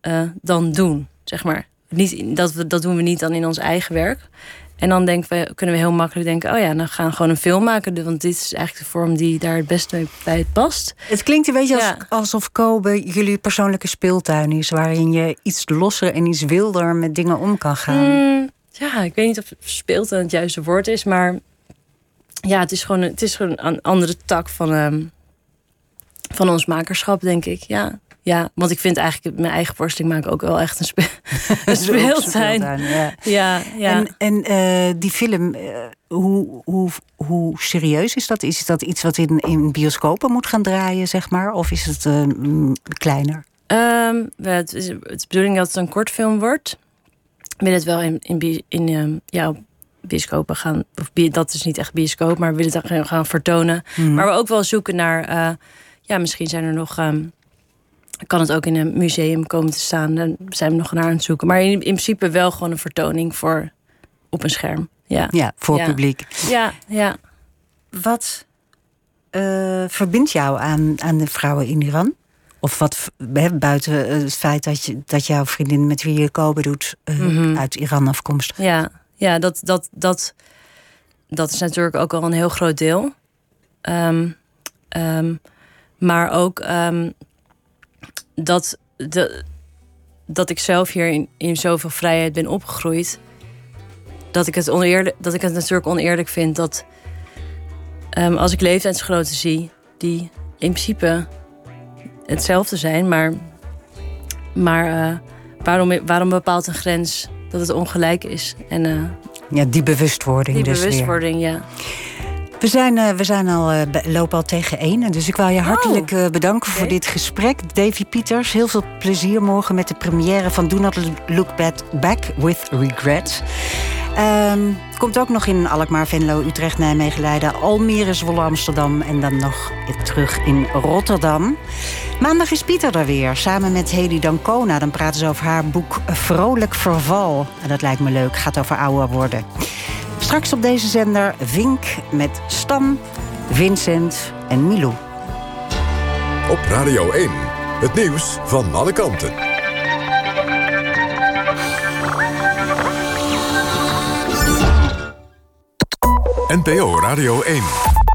[SPEAKER 5] eh, dan doen, zeg maar. Niet, dat, we, dat doen we niet dan in ons eigen werk. En dan denken we, kunnen we heel makkelijk denken... oh ja, dan gaan we gewoon een film maken. Want dit is eigenlijk de vorm die daar het beste bij het past.
[SPEAKER 4] Het klinkt een beetje als,
[SPEAKER 5] Ja.
[SPEAKER 4] alsof Kobe jullie persoonlijke speeltuin is... waarin je iets losser en iets wilder met dingen om kan gaan.
[SPEAKER 5] Mm, ja, ik weet niet of speelt het juiste woord is, maar ja, het is gewoon, een- het is gewoon een andere tak van, ehm, van ons makerschap, denk ik. Ja, ja, want ik vind eigenlijk mijn eigen voorstelling maken ook wel echt een, spe (laughs) een speeltuin.
[SPEAKER 4] ja.
[SPEAKER 5] Ja, ja.
[SPEAKER 4] En, en eh, die film, eh, hoe, hoe, hoe serieus is dat? Is dat iets wat in, in bioscopen moet gaan draaien, zeg maar? Of is het eh, mm, kleiner?
[SPEAKER 5] Ehm, het, is, het is de bedoeling dat het een kortfilm wordt. We willen het wel in, in, in ehm, ja, bioscopen gaan. Of dat is niet echt bioscoop, maar we willen het gaan, gaan vertonen.
[SPEAKER 4] Mhm.
[SPEAKER 5] Maar we ook wel zoeken naar. ja, misschien zijn er nog. ehm, kan het ook in een museum komen te staan. Daar zijn we nog naar aan het zoeken. Maar in, in principe wel gewoon een vertoning voor op een scherm. Ja,
[SPEAKER 4] Ja, voor
[SPEAKER 5] Ja.
[SPEAKER 4] publiek.
[SPEAKER 5] ja, ja.
[SPEAKER 4] Wat eh, verbindt jou aan, aan de vrouwen in Iran? Of wat buiten eh, het feit dat, je, dat jouw vriendin met wie je Kobe doet eh,
[SPEAKER 5] Mhm.
[SPEAKER 4] uit Iran afkomstig?
[SPEAKER 5] Ja, ja dat, dat, dat, dat is natuurlijk ook al een heel groot deel. Ehm, ehm, maar ook ehm, dat, de, dat ik zelf hier in, in zoveel vrijheid ben opgegroeid. Dat ik het, oneerlijk, dat ik het natuurlijk oneerlijk vind dat ehm, als ik leeftijdsgrootte zie, die in principe hetzelfde zijn, maar, maar eh, waarom, waarom bepaalt een grens dat het ongelijk is. En, uh,
[SPEAKER 4] ja, die bewustwording
[SPEAKER 5] die
[SPEAKER 4] dus
[SPEAKER 5] bewustwording,
[SPEAKER 4] weer.
[SPEAKER 5] ja.
[SPEAKER 4] We zijn, uh, we zijn al, uh, lopen al tegen één. Dus ik wil je hartelijk uh, bedanken okay. voor dit gesprek. Davy Pieters, heel veel plezier morgen met de première van Do Not Look Back with Regret. Um, komt ook nog in Alkmaar, Venlo, Utrecht, Nijmegen, Leiden, Almere, Zwolle, Amsterdam en dan nog terug in Rotterdam. Maandag is Pieter er weer, samen met Hedy Dancona. Dan praten ze over haar boek Vrolijk Verval. En dat lijkt me leuk, gaat over ouder worden. Straks op deze zender Vink met Stan, Vincent en Milou.
[SPEAKER 2] Op Radio 1, het nieuws van alle kanten. NPO Radio 1.